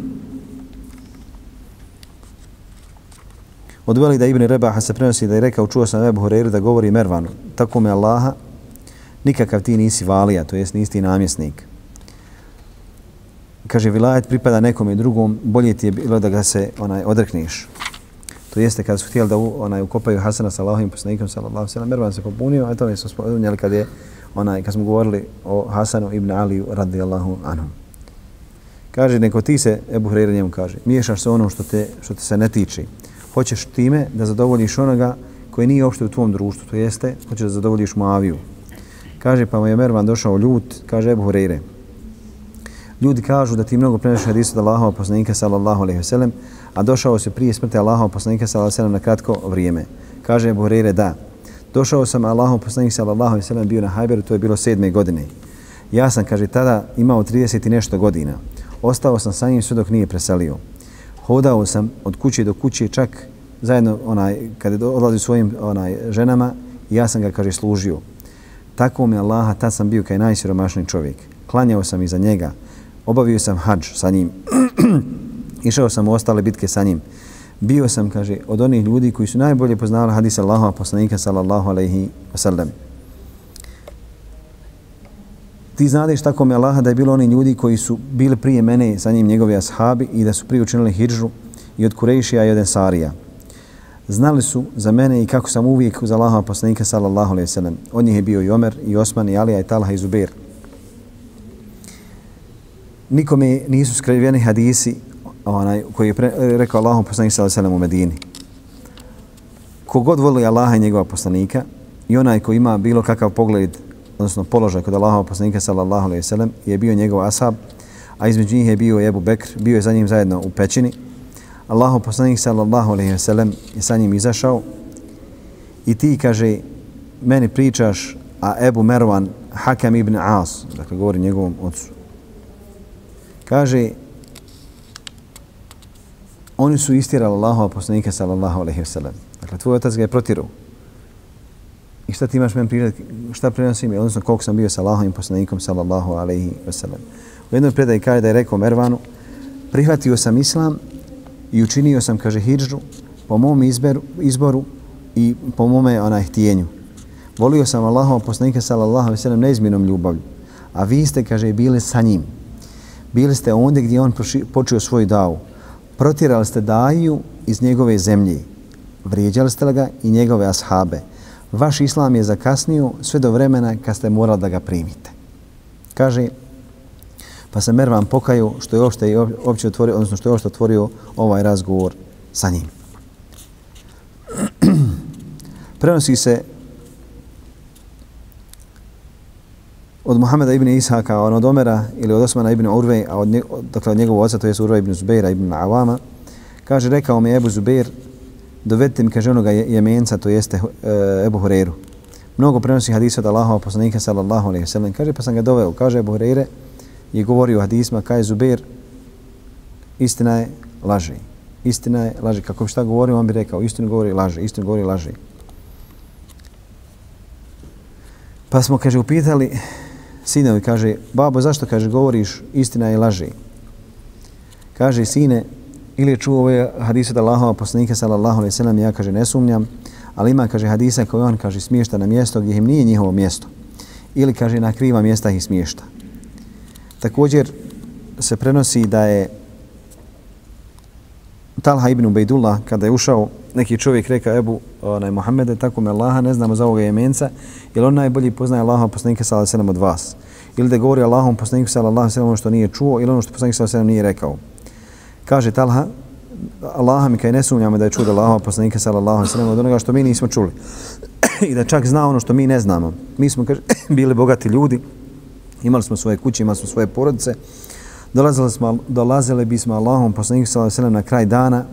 Od Velida ibn Rebaha se prenosi da je rekao, čuo sam Ebu Horeiru da govori Mervanu, tako me Allaha, nikakav ti nisi valija, to jest nisi ti namjesnik. Kaže, vilajet pripada nekom i drugom, bolje ti je bilo da ga se onaj odrekneš. To jeste kada su htjeli da onaj, ukopaju Hasana sa Allahovim poslanikom, sallallahu sallam, Mervan se popunio, a to mi smo spomenuli kad je, onaj, kad smo govorili o Hasanu ibn Aliju, radijallahu anhum. Kaže, neko ti se, Ebu Horeiru njemu kaže, miješaš se onom što te, što te se ne tiče. hoćeš time da zadovoljiš onoga koji nije uopšte u tvom društvu, to jeste, hoćeš da zadovoljiš Muaviju. Kaže, pa mu je Mervan došao ljut, kaže Ebu Hureyre. Ljudi kažu da ti mnogo preneš hadisu od Allahova poslanika sallallahu alaihi sellem, a došao se prije smrti Allahova poslanika sallallahu alaihi sellem na kratko vrijeme. Kaže Ebu Hureyre, da. Došao sam, Allahov poslanik sallallahu alaihi sallam bio na Hajberu, to je bilo sedme godine. Ja sam, kaže, tada imao 30 i nešto godina. Ostao sam sa njim sve dok nije preselio. Hodao sam od kuće do kuće, čak zajedno onaj, kada je svojim onaj, ženama, ja sam ga, kaže, služio. Tako mi Allaha, tad sam bio kaj najsiromašniji čovjek. Klanjao sam iza njega, obavio sam hađ sa njim, išao sam u ostale bitke sa njim. Bio sam, kaže, od onih ljudi koji su najbolje poznali hadis Allahova poslanika sallallahu alaihi wasallam. Ti znadeš tako mi Allaha da je bilo oni ljudi koji su bili prije mene sa njim njegovi ashabi i da su prije učinili hijđu i od Kurejšija i od Ensarija. Znali su za mene i kako sam uvijek uz Allahova poslanika sallallahu alaihi wasallam. Od njih je bio i Omer, i Osman, i Alija, i Talha, i Zubair. Nikome nisu skriveni hadisi onaj, koji je pre, rekao Allahom poslanik sallallahu alaihi wasallam u Medini. Kogod voli Allaha i njegova poslanika i onaj koji ima bilo kakav pogled, odnosno položaj kod Allahova poslanika sallallahu alaihi wasallam je bio njegov ashab, a između njih je bio Ebu Bekr, bio je za njim zajedno u pećini, Allahu poslanik sallallahu alejhi ve sellem je sa njim izašao i ti kaže meni pričaš a Ebu Merwan Hakam ibn As, dakle govori njegovom ocu. Kaže oni su istirali Allahova poslanika sallallahu alejhi ve sellem. Dakle tvoj otac ga je protirao. I šta ti imaš meni prirad, šta prenosi mi, odnosno koliko sam bio sa Allahovim poslanikom sallallahu alejhi ve sellem. U jednoj predaji kaže da je rekao Mervanu, prihvatio sam islam i učinio sam, kaže, hijđu po mom izberu, izboru i po mome onaj htijenju. Volio sam Allahova poslanika sallallahu alejhi ve sellem neizmjernom ljubavlju. A vi ste, kaže, bili sa njim. Bili ste ondje gdje on počeo svoj davu. Protirali ste daju iz njegove zemlje. Vrijeđali ste ga i njegove ashabe. Vaš islam je zakasnio sve do vremena kad ste morali da ga primite. Kaže, Pa se Mervan pokaju što je opšte, opće otvorio, odnosno što je opšte otvorio ovaj razgovor sa njim. Prenosi se od Muhameda ibn Ishaka, on od Omera ili od Osmana ibn Urve, a od, dakle, od njegovog oca, to je Urve ibn Zubeira ibn Awama, kaže, rekao mi Ebu Zubeir, dovedite mi, kaže onoga jemenca, to jeste eh, Ebu Hureyru. Mnogo prenosi hadisa od Allahova poslanika, sallallahu alaihi sallam. Kaže, pa sam ga doveo. Kaže Ebu Hureyre, je govorio o hadisma, kaj Zubeir, Zubair, istina je laži. Istina je laži. Kako bi šta govorio, on bi rekao, istinu govori laži, istinu govori laži. Pa smo, kaže, upitali sinovi, kaže, babo, zašto, kaže, govoriš istina i laži? Kaže, sine, ili je čuo ove hadise da Allahova poslanika, sallallahu alaihi sallam, ja, kaže, ne sumnjam, ali ima, kaže, hadisa koje on, kaže, smiješta na mjesto gdje im nije njihovo mjesto. Ili, kaže, na kriva mjesta ih smiješta. Također se prenosi da je Talha ibn Ubejdullah, kada je ušao, neki čovjek reka Ebu onaj, Muhammede, tako me Allaha, ne znamo za ovoga jemenca, jer on najbolji poznaje Allaha poslanika sallallahu alejhi od vas. Ili da govori Allahom poslaniku sallallahu alejhi ono što nije čuo ili ono što poslanik sallallahu alejhi nije rekao. Kaže Talha, Allaha mi kaj ne sumnjamo da je čuo da Allaha poslanika sallallahu alejhi od onoga što mi nismo čuli. I da čak zna ono što mi ne znamo. Mi smo kaže, bili bogati ljudi, imali smo svoje kuće, imali smo svoje porodice, dolazili, smo, dolazili bismo Allahom poslaniku sallallahu na kraj dana,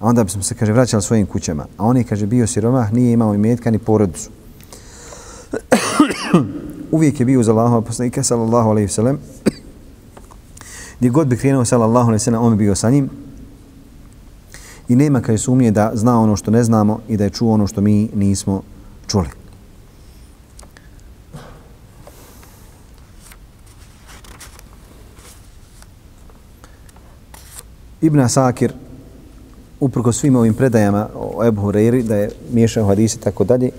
a onda bismo se, kaže, vraćali svojim kućama. A on je, kaže, bio siromah, nije imao imetka ni porodicu. Uvijek je bio uz Allahom poslanika sallallahu alaihi sallam. Gdje god bi krenuo sallallahu alaihi sallam, on bi bio sa njim. I nema kaj sumnje da zna ono što ne znamo i da je čuo ono što mi nismo čuli. Ibn Asakir, uprko svim ovim predajama o Ebu Hureyri, da je miješao hadise i tako dalje,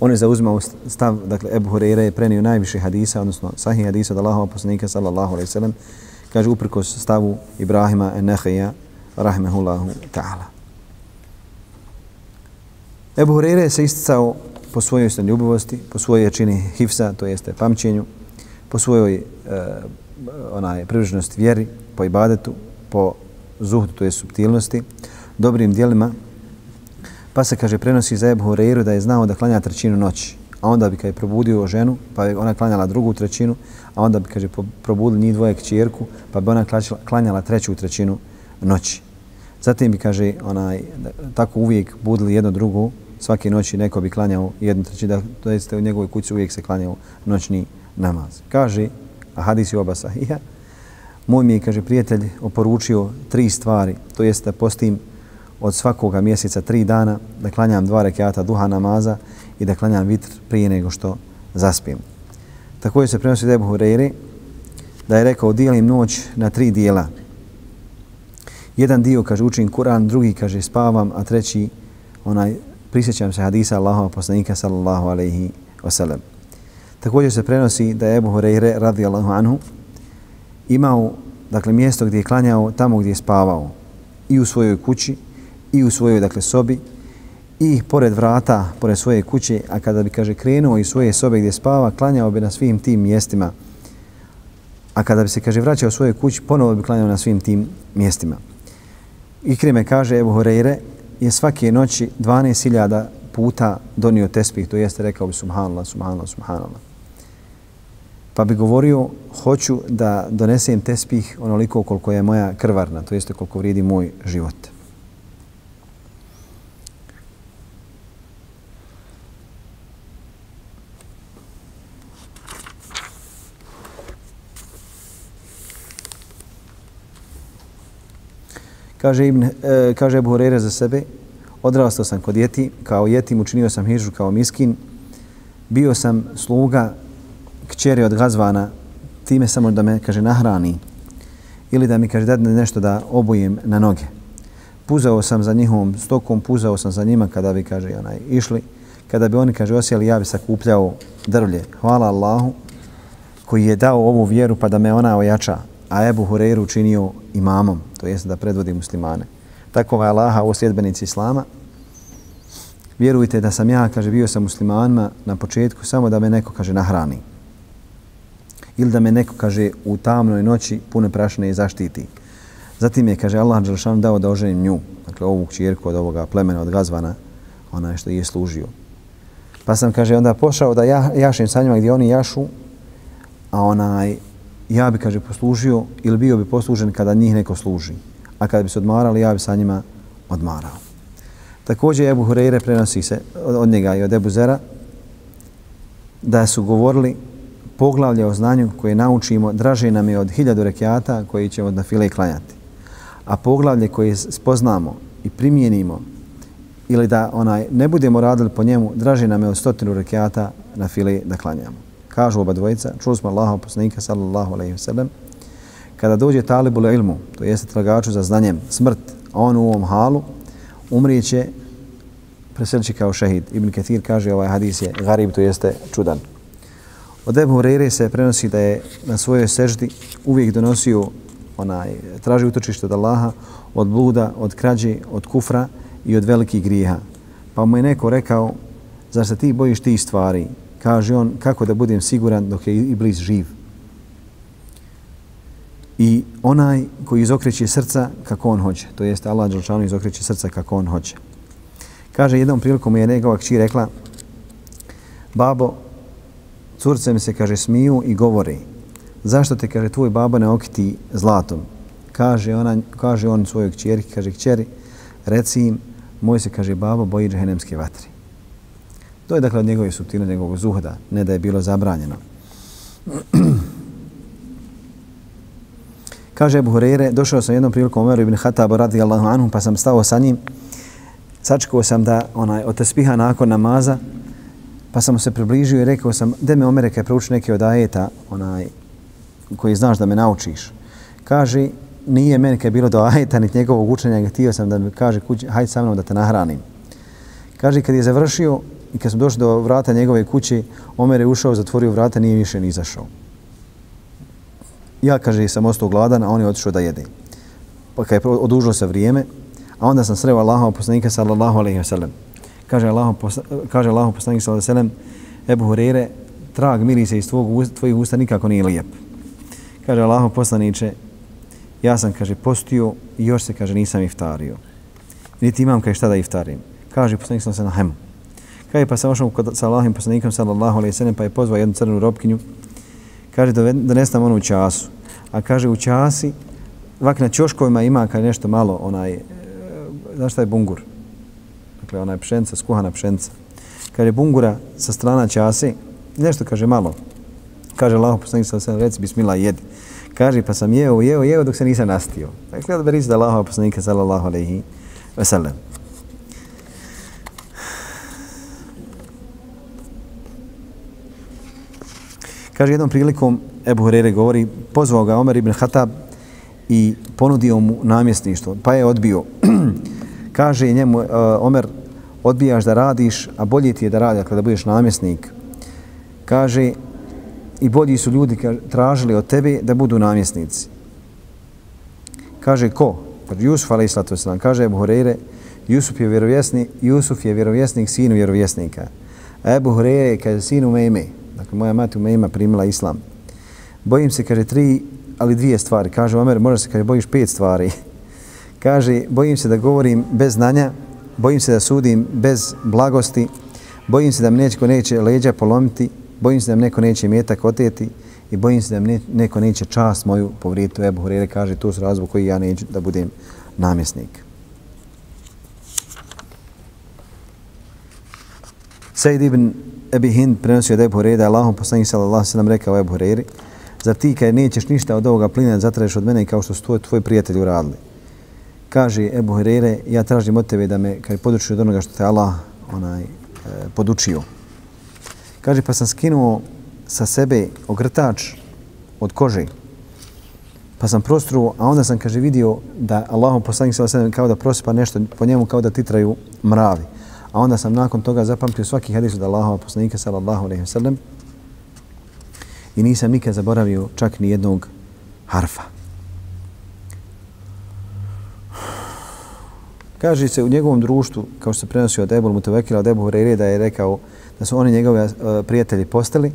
on je zauzimao stav, dakle, Ebu Hureyre je prenio najviše hadisa, odnosno sahih hadisa od Allahova poslanika, sallallahu alaihi sallam, kaže uprko stavu Ibrahima Enneheja, rahmehullahu ta'ala. Ebu Hureyre se isticao po svojoj ljubivosti, po svojoj čini hifsa, to jeste pamćenju, po svojoj e, onaj privrženosti vjeri, po ibadetu, po zuhdu, to je subtilnosti, dobrim dijelima, pa se, kaže, prenosi za Ebu Hureyru da je znao da klanja trećinu noći, a onda bi, kaže, probudio ženu, pa je ona klanjala drugu trećinu, a onda bi, kaže, probudili njih dvoje kćerku, pa bi ona klanjala treću trećinu noći. Zatim bi, kaže, onaj, tako uvijek budili jedno drugo svake noći neko bi klanjao jednu trećinu, da to jeste u njegovoj kući uvijek se klanjao noćni namaz. Kaže, a hadis je oba sahija, moj mi je, kaže, prijatelj oporučio tri stvari, to jest da postim od svakoga mjeseca tri dana, da klanjam dva rekiata duha namaza i da klanjam vitr prije nego što zaspijem. Također se prenosi Debu Hureyri da je rekao dijelim noć na tri dijela. Jedan dio kaže učim Kur'an, drugi kaže spavam, a treći onaj prisjećam se hadisa Allahova poslanika sallallahu alaihi wasallam. Također se prenosi da je Ebu Hureyre radijallahu anhu imao dakle, mjesto gdje je klanjao tamo gdje je spavao i u svojoj kući i u svojoj dakle, sobi i pored vrata, pored svoje kuće, a kada bi, kaže, krenuo iz svoje sobe gdje spava, klanjao bi na svim tim mjestima. A kada bi se, kaže, vraćao u svoje kući, ponovo bi klanjao na svim tim mjestima. Ikrime kaže, Ebu Horeire, je svake noći 12.000 puta donio tespih, to jeste rekao bi subhanallah, subhanallah, subhanallah. Pa bi govorio, hoću da donesem tespih onoliko koliko je moja krvarna, to jeste koliko vrijedi moj život. Kaže, Ibn, e, kaže Abu Hurere za sebe, odrastao sam kod jeti, kao jetim učinio sam hižu kao miskin, bio sam sluga kćeri od Gazvana, time samo da me, kaže, nahrani ili da mi, kaže, dadne nešto da obujem na noge. Puzao sam za njihovom stokom, puzao sam za njima kada bi, kaže, onaj, išli. Kada bi oni, kaže, osjeli, ja bi sakupljao drvlje. Hvala Allahu koji je dao ovu vjeru pa da me ona ojača a Ebu Hureyru učinio imamom, to jest da predvodi muslimane. Tako je Allaha u sljedbenici Islama. Vjerujte da sam ja, kaže, bio sa muslimanima na početku samo da me neko, kaže, nahrani. Ili da me neko, kaže, u tamnoj noći pune prašne i zaštiti. Zatim je, kaže, Allah Đelšan dao da oženim nju, dakle ovu čirku od ovoga plemena, od Gazvana, ona što je služio. Pa sam, kaže, onda pošao da ja, jašem sa njima gdje oni jašu, a onaj, ja bi, kaže, poslužio ili bio bi poslužen kada njih neko služi. A kada bi se odmarali, ja bi sa njima odmarao. Također Ebu Hureyre prenosi se od njega i od Ebu Zera da su govorili poglavlje o znanju koje naučimo draže nam je od hiljadu rekiata koji ćemo na file klanjati. A poglavlje koje spoznamo i primijenimo ili da onaj ne budemo radili po njemu, draže nam je od stotinu rekiata na file da klanjamo kažu oba dvojica, čuli smo Allaha poslanika sallallahu alejhi ve sellem, kada dođe talibul ilmu, to jeste tragaču za znanjem, smrt, a on u ovom halu, umrijeće, preselići kao šehid. Ibn Kathir kaže ovaj hadis je garib, to jeste čudan. Od Ebu Hureyre se prenosi da je na svojoj seždi uvijek donosio onaj, traži utočište od Allaha, od bluda, od krađe, od kufra i od velikih grijeha. Pa mu je neko rekao, zar se ti bojiš tih stvari? kaže on kako da budem siguran dok je Iblis živ. I onaj koji izokreće srca kako on hoće, to jest Allah Đelšanu izokreće srca kako on hoće. Kaže, jednom prilikom je njegova kći rekla, babo, curce mi se, kaže, smiju i govori, zašto te, kaže, tvoj baba ne okiti zlatom? Kaže, ona, kaže on svojoj kćerki, kaže, kćeri, reci im, moj se, kaže, baba boji džehennemske vatri. To je dakle od njegove subtilne, njegovog zuhda, ne da je bilo zabranjeno. Kaže Abu Hurere, došao sam jednom prilikom Omeru ibn Hatabu radijallahu anhu, pa sam stao sa njim. Sačekao sam da onaj, od tespiha nakon namaza, pa sam se približio i rekao sam, de me Omere kaj prouči neke od ajeta, onaj, koji znaš da me naučiš. Kaže, nije meni kaj bilo do ajeta, niti njegovog učenja, htio sam da mi kaže, kući, hajde sa mnom da te nahranim. Kaže, kad je završio, I kad smo došli do vrata njegove kuće, Omer je ušao, zatvorio vrata, nije više ni izašao. Ja, kaže, sam ostao gladan, a on je otišao da jede. Pa kad je odužilo se vrijeme, a onda sam sreo Allahova poslanika, sallallahu alaihi wa sallam. Kaže Allahom kaže Allahom poslanik, sallallahu alaihi wa sallam, Ebu Hurere, trag mirise iz tvog, tvojih usta nikako nije lijep. Kaže Allahom poslaniče, ja sam, kaže, postio i još se, kaže, nisam iftario. Niti imam, kaže, šta da iftarim. Kaže poslanik, sallallahu alaihi wa sallam, Kaže pa sam ošao kod sa Allahim poslanikom sallallahu alejhi ve sellem pa je pozvao jednu crnu robkinju. Kaže dones nam onu času. A kaže u časi vak na čoškovima ima kaže, nešto malo onaj e, znaš šta je bungur dakle ona je pšenica, skuhana pšenica. Kaže bungura sa strana čase, nešto kaže malo. Kaže Allah poslanik sa sve reci bismillah jedi. Kaže pa sam jeo, jeo, jeo dok se nisam nastio. Dakle, da beri se da Allah poslanika sallallahu alaihi ve sellem. Kaže, jednom prilikom Ebu Hurere govori, pozvao ga Omer ibn Hatab i ponudio mu namjesništvo, pa je odbio. Kaže njemu, uh, Omer, odbijaš da radiš, a bolje ti je da radi, kada budeš namjesnik. Kaže, i bolji su ljudi tražili od tebe da budu namjesnici. Kaže, ko? Jusuf, ali islatu islam, Kaže Ebu Hureyre, Jusuf je vjerovjesnik, Jusuf je vjerovjesnik sinu vjerovjesnika. A Ebu Hurere, kaže, sinu Mejme, dakle, moja mati u Mejma primila islam. Bojim se, kaže, tri, ali dvije stvari. Kaže, Omer, možda se, kaže, bojiš pet stvari. kaže, bojim se da govorim bez znanja, bojim se da sudim bez blagosti, bojim se da mi neće, neće leđa polomiti, bojim se da mi neko neće metak oteti i bojim se da mi neko neće čast moju povrijediti. Ebu Hurere kaže, to su razbog koji ja neću da budem namjesnik. Sejid ibn Ebi Hind prenosio od Ebu Hurere da je Allahom poslanih sallallahu sallam rekao Ebu Hurere, zar ti kad nećeš ništa od ovoga plina zatražiš od mene kao što su tvoj, tvoj prijatelji uradili? Kaže Ebu Herere, ja tražim od tebe da me kaj poduči od onoga što te Allah onaj, e, podučio. Kaže, pa sam skinuo sa sebe ogrtač od kože. Pa sam prostruo, a onda sam, kaže, vidio da Allahom poslanik sallallahu alejhi kao da prosipa nešto po njemu kao da titraju mravi. A onda sam nakon toga zapamtio svaki hadis od Allahova poslanika sallallahu alejhi ve sellem i nisam nikad zaboravio čak ni jednog harfa. Kaže se u njegovom društvu, kao što se prenosi od Ebul Mutavekila, od Ebu Hureyre, da je rekao da su oni njegove e, prijatelji postali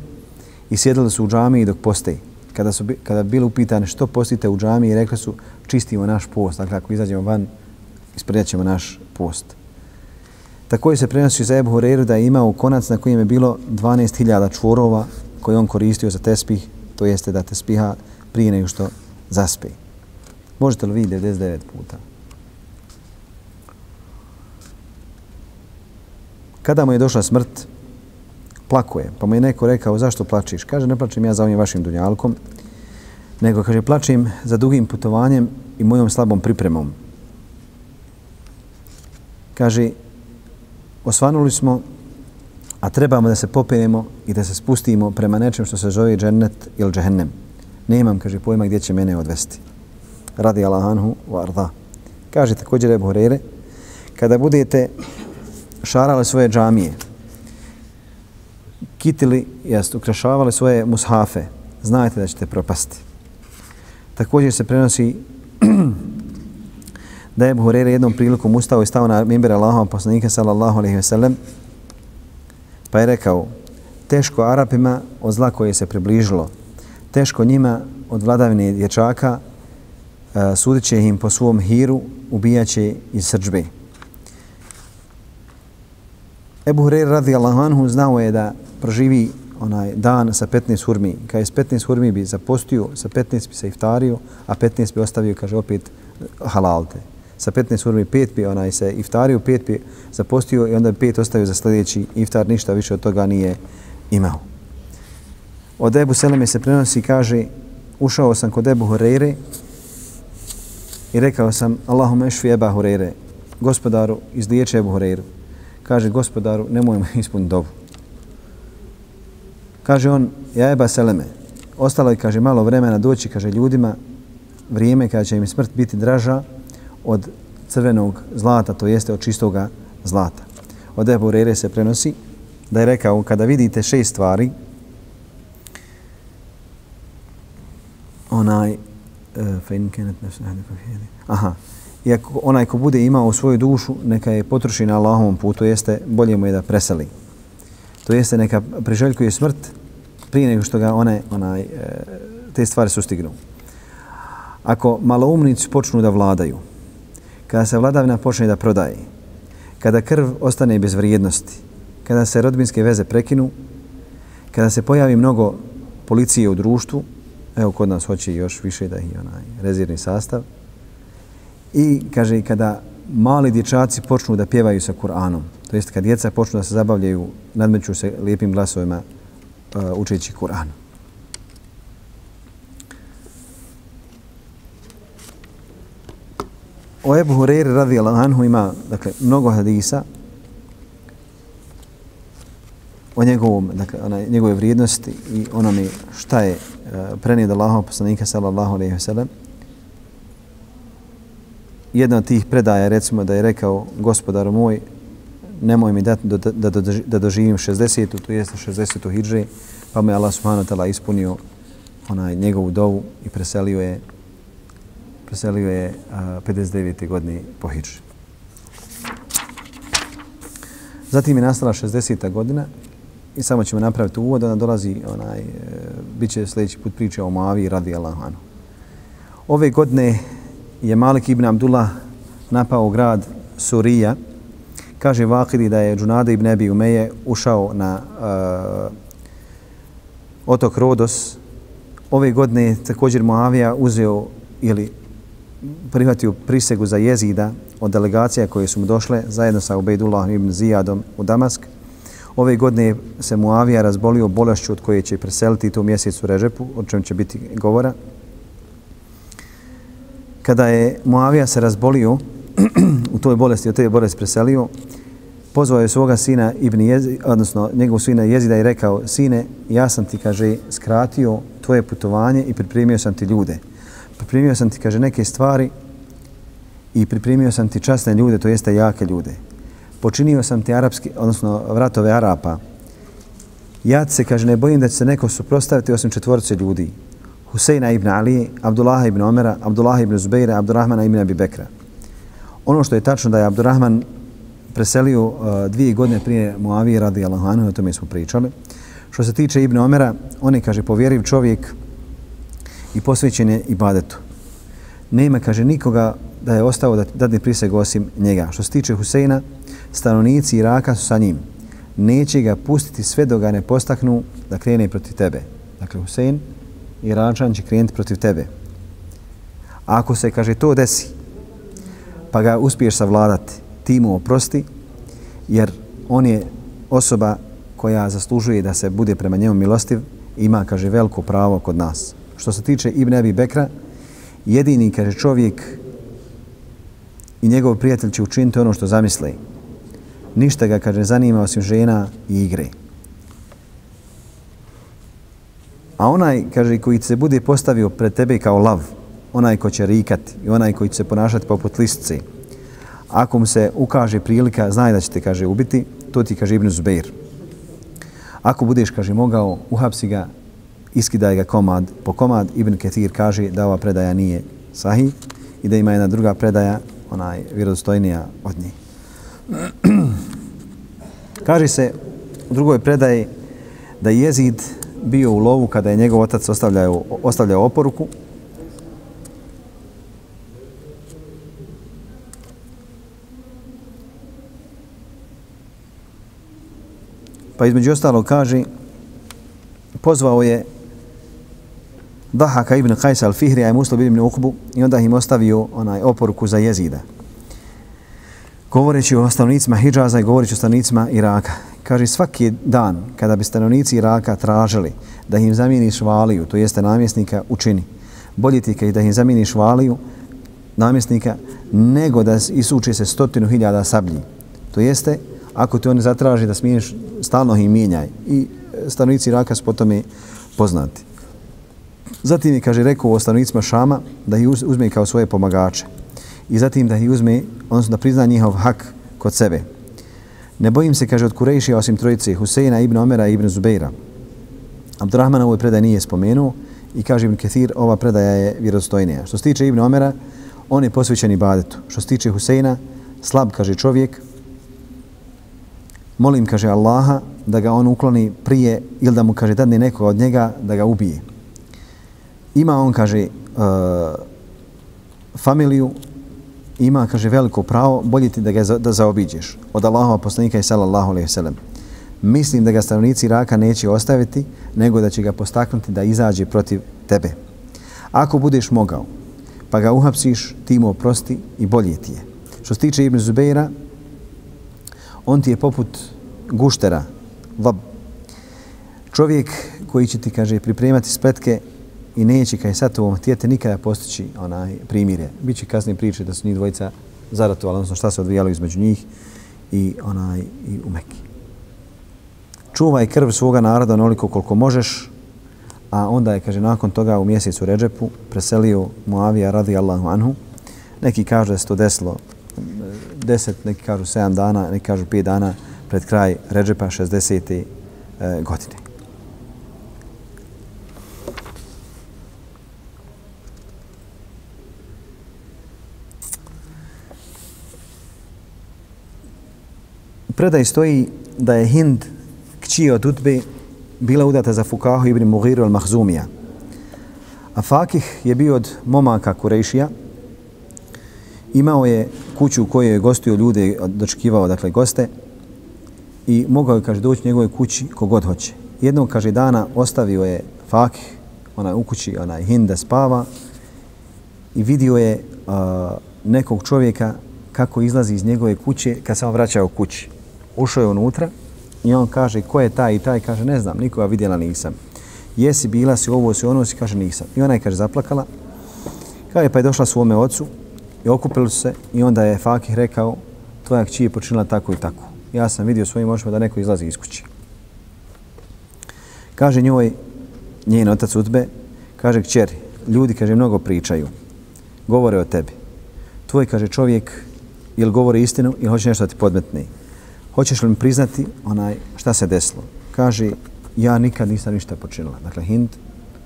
i sjedili su u džami dok posteji. Kada su kada bili upitani što postite u džami i rekli su čistimo naš post. Dakle, ako izađemo van, isprijaćemo naš post. Također se prenosi za Ebu Hureyre da je imao konac na kojem je bilo 12.000 čvorova koje on koristio za tespih, to jeste da tespiha prije nego što zaspe. Možete li vidjeti 99 puta? Kada mu je došla smrt, plakuje. Pa mu je neko rekao, zašto plačiš? Kaže, ne plačim ja za ovim vašim dunjalkom, nego, kaže, plačim za dugim putovanjem i mojom slabom pripremom. Kaže, osvanuli smo, a trebamo da se popijemo i da se spustimo prema nečem što se zove džennet ili džehennem. Nemam, kaže, pojma gdje će mene odvesti. Radi Allahanhu wa arda. Kaže također Ebu Horeire, kada budete šarale svoje džamije, kitili, jest, ukrašavali svoje mushafe, znajte da ćete propasti. Također se prenosi da je Buhurere jednom prilikom ustao i stao na mimbere Allahova poslanika sallallahu alaihi ve sellem pa je rekao teško Arapima od zla koje se približilo, teško njima od vladavine dječaka, sudit će im po svom hiru, ubijaće iz srđbe. Ebu Hureyre radijallahu anhu znao je da proživi onaj dan sa 15 hurmi. Kad je s 15 hurmi bi zapostio, sa 15 bi se iftario, a 15 bi ostavio, kaže, opet halalte. Sa 15 hurmi 5 bi onaj se iftario, 5 bi zapostio i onda bi 5 ostavio za sljedeći iftar, ništa više od toga nije imao. Od Ebu Seleme se prenosi, kaže, ušao sam kod Ebu Hureyre i rekao sam, Allahume šfi Eba Hureyre, gospodaru, izliječe Ebu Hureyru. Kaže, gospodaru, nemoj mu ispuniti dobu. Kaže on, ja eba seleme, ostalo je, kaže, malo vremena doći, kaže, ljudima, vrijeme kada će im smrt biti draža od crvenog zlata, to jeste od čistoga zlata. Od Ebu Rere se prenosi da je rekao, kada vidite šest stvari, onaj, uh, aha, i ako onaj ko bude imao svoju dušu, neka je potroši na Allahovom putu, jeste bolje mu je da preseli. To jeste neka priželjkuje smrt prije nego što ga one, onaj, e, te stvari sustignu. Ako maloumnici počnu da vladaju, kada se vladavina počne da prodaje, kada krv ostane bez vrijednosti, kada se rodbinske veze prekinu, kada se pojavi mnogo policije u društvu, evo kod nas hoće još više da je onaj rezervni sastav, i kaže i kada mali dječaci počnu da pjevaju sa Kur'anom. To jest kad djeca počnu da se zabavljaju, nadmeću se lijepim glasovima uh, učeći Kur'an. O Ebu Hureyre radi anhu ima dakle, mnogo hadisa o njegovom, dakle, onaj, njegove vrijednosti i onome šta je Eh, prenio da Allahov poslanika sallallahu alejhi ve sellem. Jedna od tih predaja je recimo da je rekao gospodar moj nemoj mi dati da, da, da, da doživim 60. to jeste 60. hidže, pa me Allah subhanahu wa ta'ala ispunio onaj njegovu dovu i preselio je preselio je eh, a, 59. godine po hidži. Zatim je nastala 60. godina i samo ćemo napraviti uvod, onda dolazi onaj, e, bit će sljedeći put priča o Moavi radi Allahanu. Ove godine je Malik ibn Abdullah napao grad Surija. Kaže Vakidi da je Džunada ibn Ebi Umeje ušao na uh, otok Rodos. Ove godine je također Moavija uzeo ili prihvatio prisegu za jezida od delegacija koje su mu došle zajedno sa Ubejdullah ibn Zijadom u Damask. Ove godine se Muavija razbolio bolešću od koje će preseliti to mjesecu Režepu, o čem će biti govora. Kada je Muavija se razbolio u toj bolesti, od te bolesti preselio, pozvao je svoga sina Ibn Jezid, odnosno njegov sina Jezida i rekao, sine, ja sam ti, kaže, skratio tvoje putovanje i pripremio sam ti ljude. Pripremio sam ti, kaže, neke stvari i pripremio sam ti časne ljude, to jeste jake ljude počinio sam te arapski, odnosno vratove Arapa. Ja se, kaže, ne bojim da će se neko suprostaviti osim četvorce ljudi. Huseina ibn Ali, Abdullaha ibn Omera, Abdullaha ibn Zubeira, Abdurrahmana ibn Abi Bekra. Ono što je tačno da je Abdurrahman preselio uh, dvije godine prije Muavije radi Allahanu, o tome smo pričali. Što se tiče Ibn Omera, on je, kaže, povjeriv čovjek i posvećen je ibadetu. Nema, kaže, nikoga da je ostao da dadne priseg osim njega. Što se tiče Huseina, stanovnici Iraka su sa njim. Neće ga pustiti sve dok ga ne postaknu da krene protiv tebe. Dakle, Husein, Iračan će krenuti protiv tebe. A ako se, kaže, to desi, pa ga uspiješ savladati, ti mu oprosti, jer on je osoba koja zaslužuje da se bude prema njemu milostiv, ima, kaže, veliko pravo kod nas. Što se tiče Ibn Abi Bekra, jedini, kaže, čovjek i njegov prijatelj će učiniti ono što zamisli ništa ga, kaže, zanima osim žena i igre. A onaj, kaže, koji se bude postavio pred tebe kao lav, onaj ko će rikati i onaj koji će se ponašati poput listce, ako mu se ukaže prilika, znaj da će te, kaže, ubiti, to ti, kaže, Ibn Zubeir. Ako budeš, kaže, mogao, uhapsi ga, iskidaj ga komad po komad. Ibn Ketir kaže da ova predaja nije sahih i da ima jedna druga predaja, onaj vjerodostojnija od njih. Kaže se u drugoj predaji da je Jezid bio u lovu kada je njegov otac ostavljao, ostavljao oporuku. Pa između ostalo kaže, pozvao je Dahaka ibn Qajsa al-Fihri, i Muslib ibn Uqbu i onda im ostavio onaj oporuku za jezida govoreći o stanovnicima Hidžaza i govoreći o stanovnicima Iraka. Kaže, svaki dan kada bi stanovnici Iraka tražili da im zamijeniš valiju, to jeste namjesnika, učini. Bolje ti da im zamijeniš valiju, namjesnika, nego da isuče se stotinu hiljada sablji. To jeste, ako ti oni zatraži da smiješ, stalno ih mijenjaj. I e, stanovnici Iraka su potom poznati. Zatim je, kaže, rekao o stanovnicima Šama da ih uzme kao svoje pomagače i zatim da ih uzme, odnosno da prizna njihov hak kod sebe. Ne bojim se, kaže, od Kurejšija osim trojice, Huseina, Ibn Omera i Ibn Zubeira. Abdurrahman ovoj predaj nije spomenuo i kaže Ibn Kethir, ova predaja je vjerostojnija. Što se tiče Ibn Omera, on je posvećen ibadetu. Što se tiče Huseina, slab, kaže čovjek, molim, kaže Allaha, da ga on ukloni prije ili da mu, kaže, dadne nekoga od njega da ga ubije. Ima on, kaže, uh, familiju ima, kaže, veliko pravo, bolje ti da ga za, da zaobiđeš od Allahova poslanika i sallallahu alaihi sallam. Mislim da ga stanovnici Iraka neće ostaviti, nego da će ga postaknuti da izađe protiv tebe. Ako budeš mogao, pa ga uhapsiš, ti mu oprosti i bolje ti je. Što se tiče Ibn Zubeira, on ti je poput guštera, vab. Čovjek koji će ti, kaže, pripremati spletke i neće kaj sad to htjeti nikada postići onaj primire. Biće kasnije priče da su njih dvojica zaratovali, odnosno šta se odvijalo između njih i onaj i u Mekki. Čuvaj krv svoga naroda onoliko koliko možeš, a onda je, kaže, nakon toga u mjesecu Ređepu preselio Muavija radijallahu anhu. Neki kažu da se to desilo deset, neki kažu 7 dana, neki kažu 5 dana pred kraj Ređepa 60. Eh, godine. Predaj stoji da je Hind kći od Utbe bila udata za Fukahu ibn Mughiru al-Mahzumija. A Fakih je bio od momaka Kurejšija. Imao je kuću u kojoj je gostio ljude, dočekivao dakle goste i mogao je, kaže, doći njegove kući kogod hoće. Jednog, kaže, dana ostavio je Fakih, onaj u kući, onaj Hind da spava i vidio je uh, nekog čovjeka kako izlazi iz njegove kuće kad se on u kući ušao je unutra i on kaže ko je taj i taj, kaže ne znam, nikoga vidjela nisam. Jesi bila si ovo, si ono, si kaže nisam. I ona je kaže zaplakala, kaže pa je došla svome ocu i okupili su se i onda je Fakih rekao tvoja kći je počinila tako i tako. Ja sam vidio svojim očima da neko izlazi iz kući. Kaže njoj njen otac Utbe, kaže kćeri, ljudi, kaže, mnogo pričaju, govore o tebi. Tvoj, kaže, čovjek, ili govori istinu ili hoće nešto da ti podmetne hoćeš li mi priznati onaj šta se desilo? Kaže, ja nikad nisam ništa počinila. Dakle, Hind,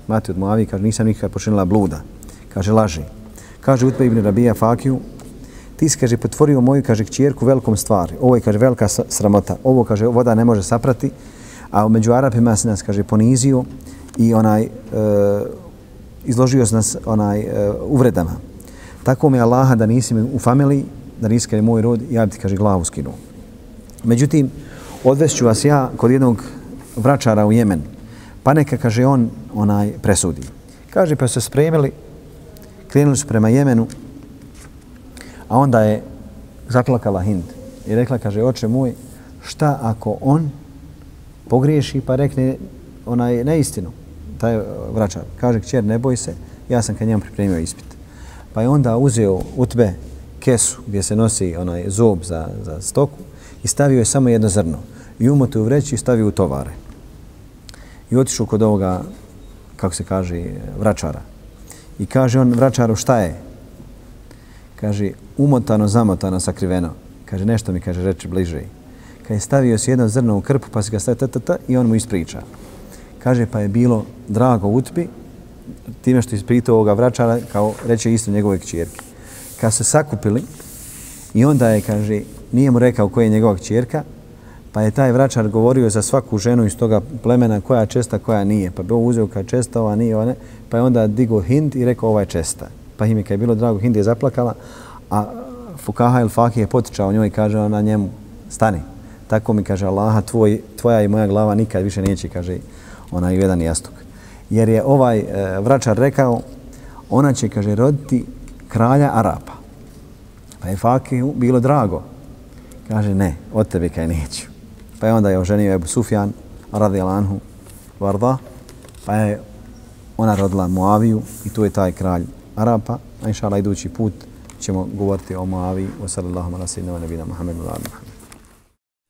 mati od Moavi, kaže, nisam nikad počinila bluda. Kaže, laži. Kaže, Utbe ibn Rabija Fakiju, ti si, kaže, potvorio moju, kaže, kćerku velikom stvari. Ovo je, kaže, velika sramota. Ovo, kaže, voda ne može saprati. A među Arapima se nas, kaže, ponizio i onaj, e, izložio se nas onaj, e, uvredama. Tako mi Allaha da nisi u familiji, da nisi, kaže, moj rod, ja bi ti, kaže, glavu skinuo. Međutim, odvešću vas ja kod jednog vračara u Jemen. Pa neka, kaže, on onaj presudi. Kaže, pa su se spremili, krenuli su prema Jemenu, a onda je zaplakala Hind. I rekla, kaže, oče moj, šta ako on pogriješi pa rekne onaj neistinu, taj e, vračar. Kaže, kćer, ne boj se, ja sam kad njemu pripremio ispit. Pa je onda uzeo utbe kesu gdje se nosi onaj zob za, za stoku i stavio je samo jedno zrno. I umoto u vreći i stavio u tovare. I otišao kod ovoga, kako se kaže, vračara. I kaže on vračaru šta je? Kaže, umotano, zamotano, sakriveno. Kaže, nešto mi kaže, reči bliže. Kaže, stavio si jedno zrno u krpu, pa si ga stavio ta, i on mu ispriča. Kaže, pa je bilo drago utpi, time što ispritao ovoga vračara, kao reče isto njegove kćerke. Kad se sakupili, i onda je, kaže, nije mu rekao koja je njegova čirka, pa je taj vračar govorio za svaku ženu iz toga plemena koja česta, koja nije. Pa bi ovo uzeo kao česta, ova nije, ova ne. Pa je onda digo Hind i rekao ova je česta. Pa im je kad je bilo drago, Hind je zaplakala, a Fukaha il Fakih je potičao njoj i kaže ona njemu, stani. Tako mi kaže Allaha, tvoj, tvoja i moja glava nikad više neće, kaže ona i jedan jastuk. Jer je ovaj e, vračar rekao, ona će, kaže, roditi kralja Arapa. Pa je Fakih bilo drago. Kaže, ne, od tebe kaj neću. Pa je onda je oženio Ebu Sufjan, radi Alanhu, Varda, pa je ona rodila Muaviju i tu je taj kralj Arapa. A inša Allah, idući put ćemo govoriti o Muaviji, wa sallallahu ala sallam, nabina Muhammedu, ala Muhammedu.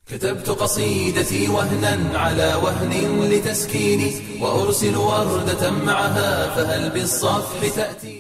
كتبت قصيدتي وهنا على وهن لتسكيني وأرسل وردة معها فهل بالصفح تأتي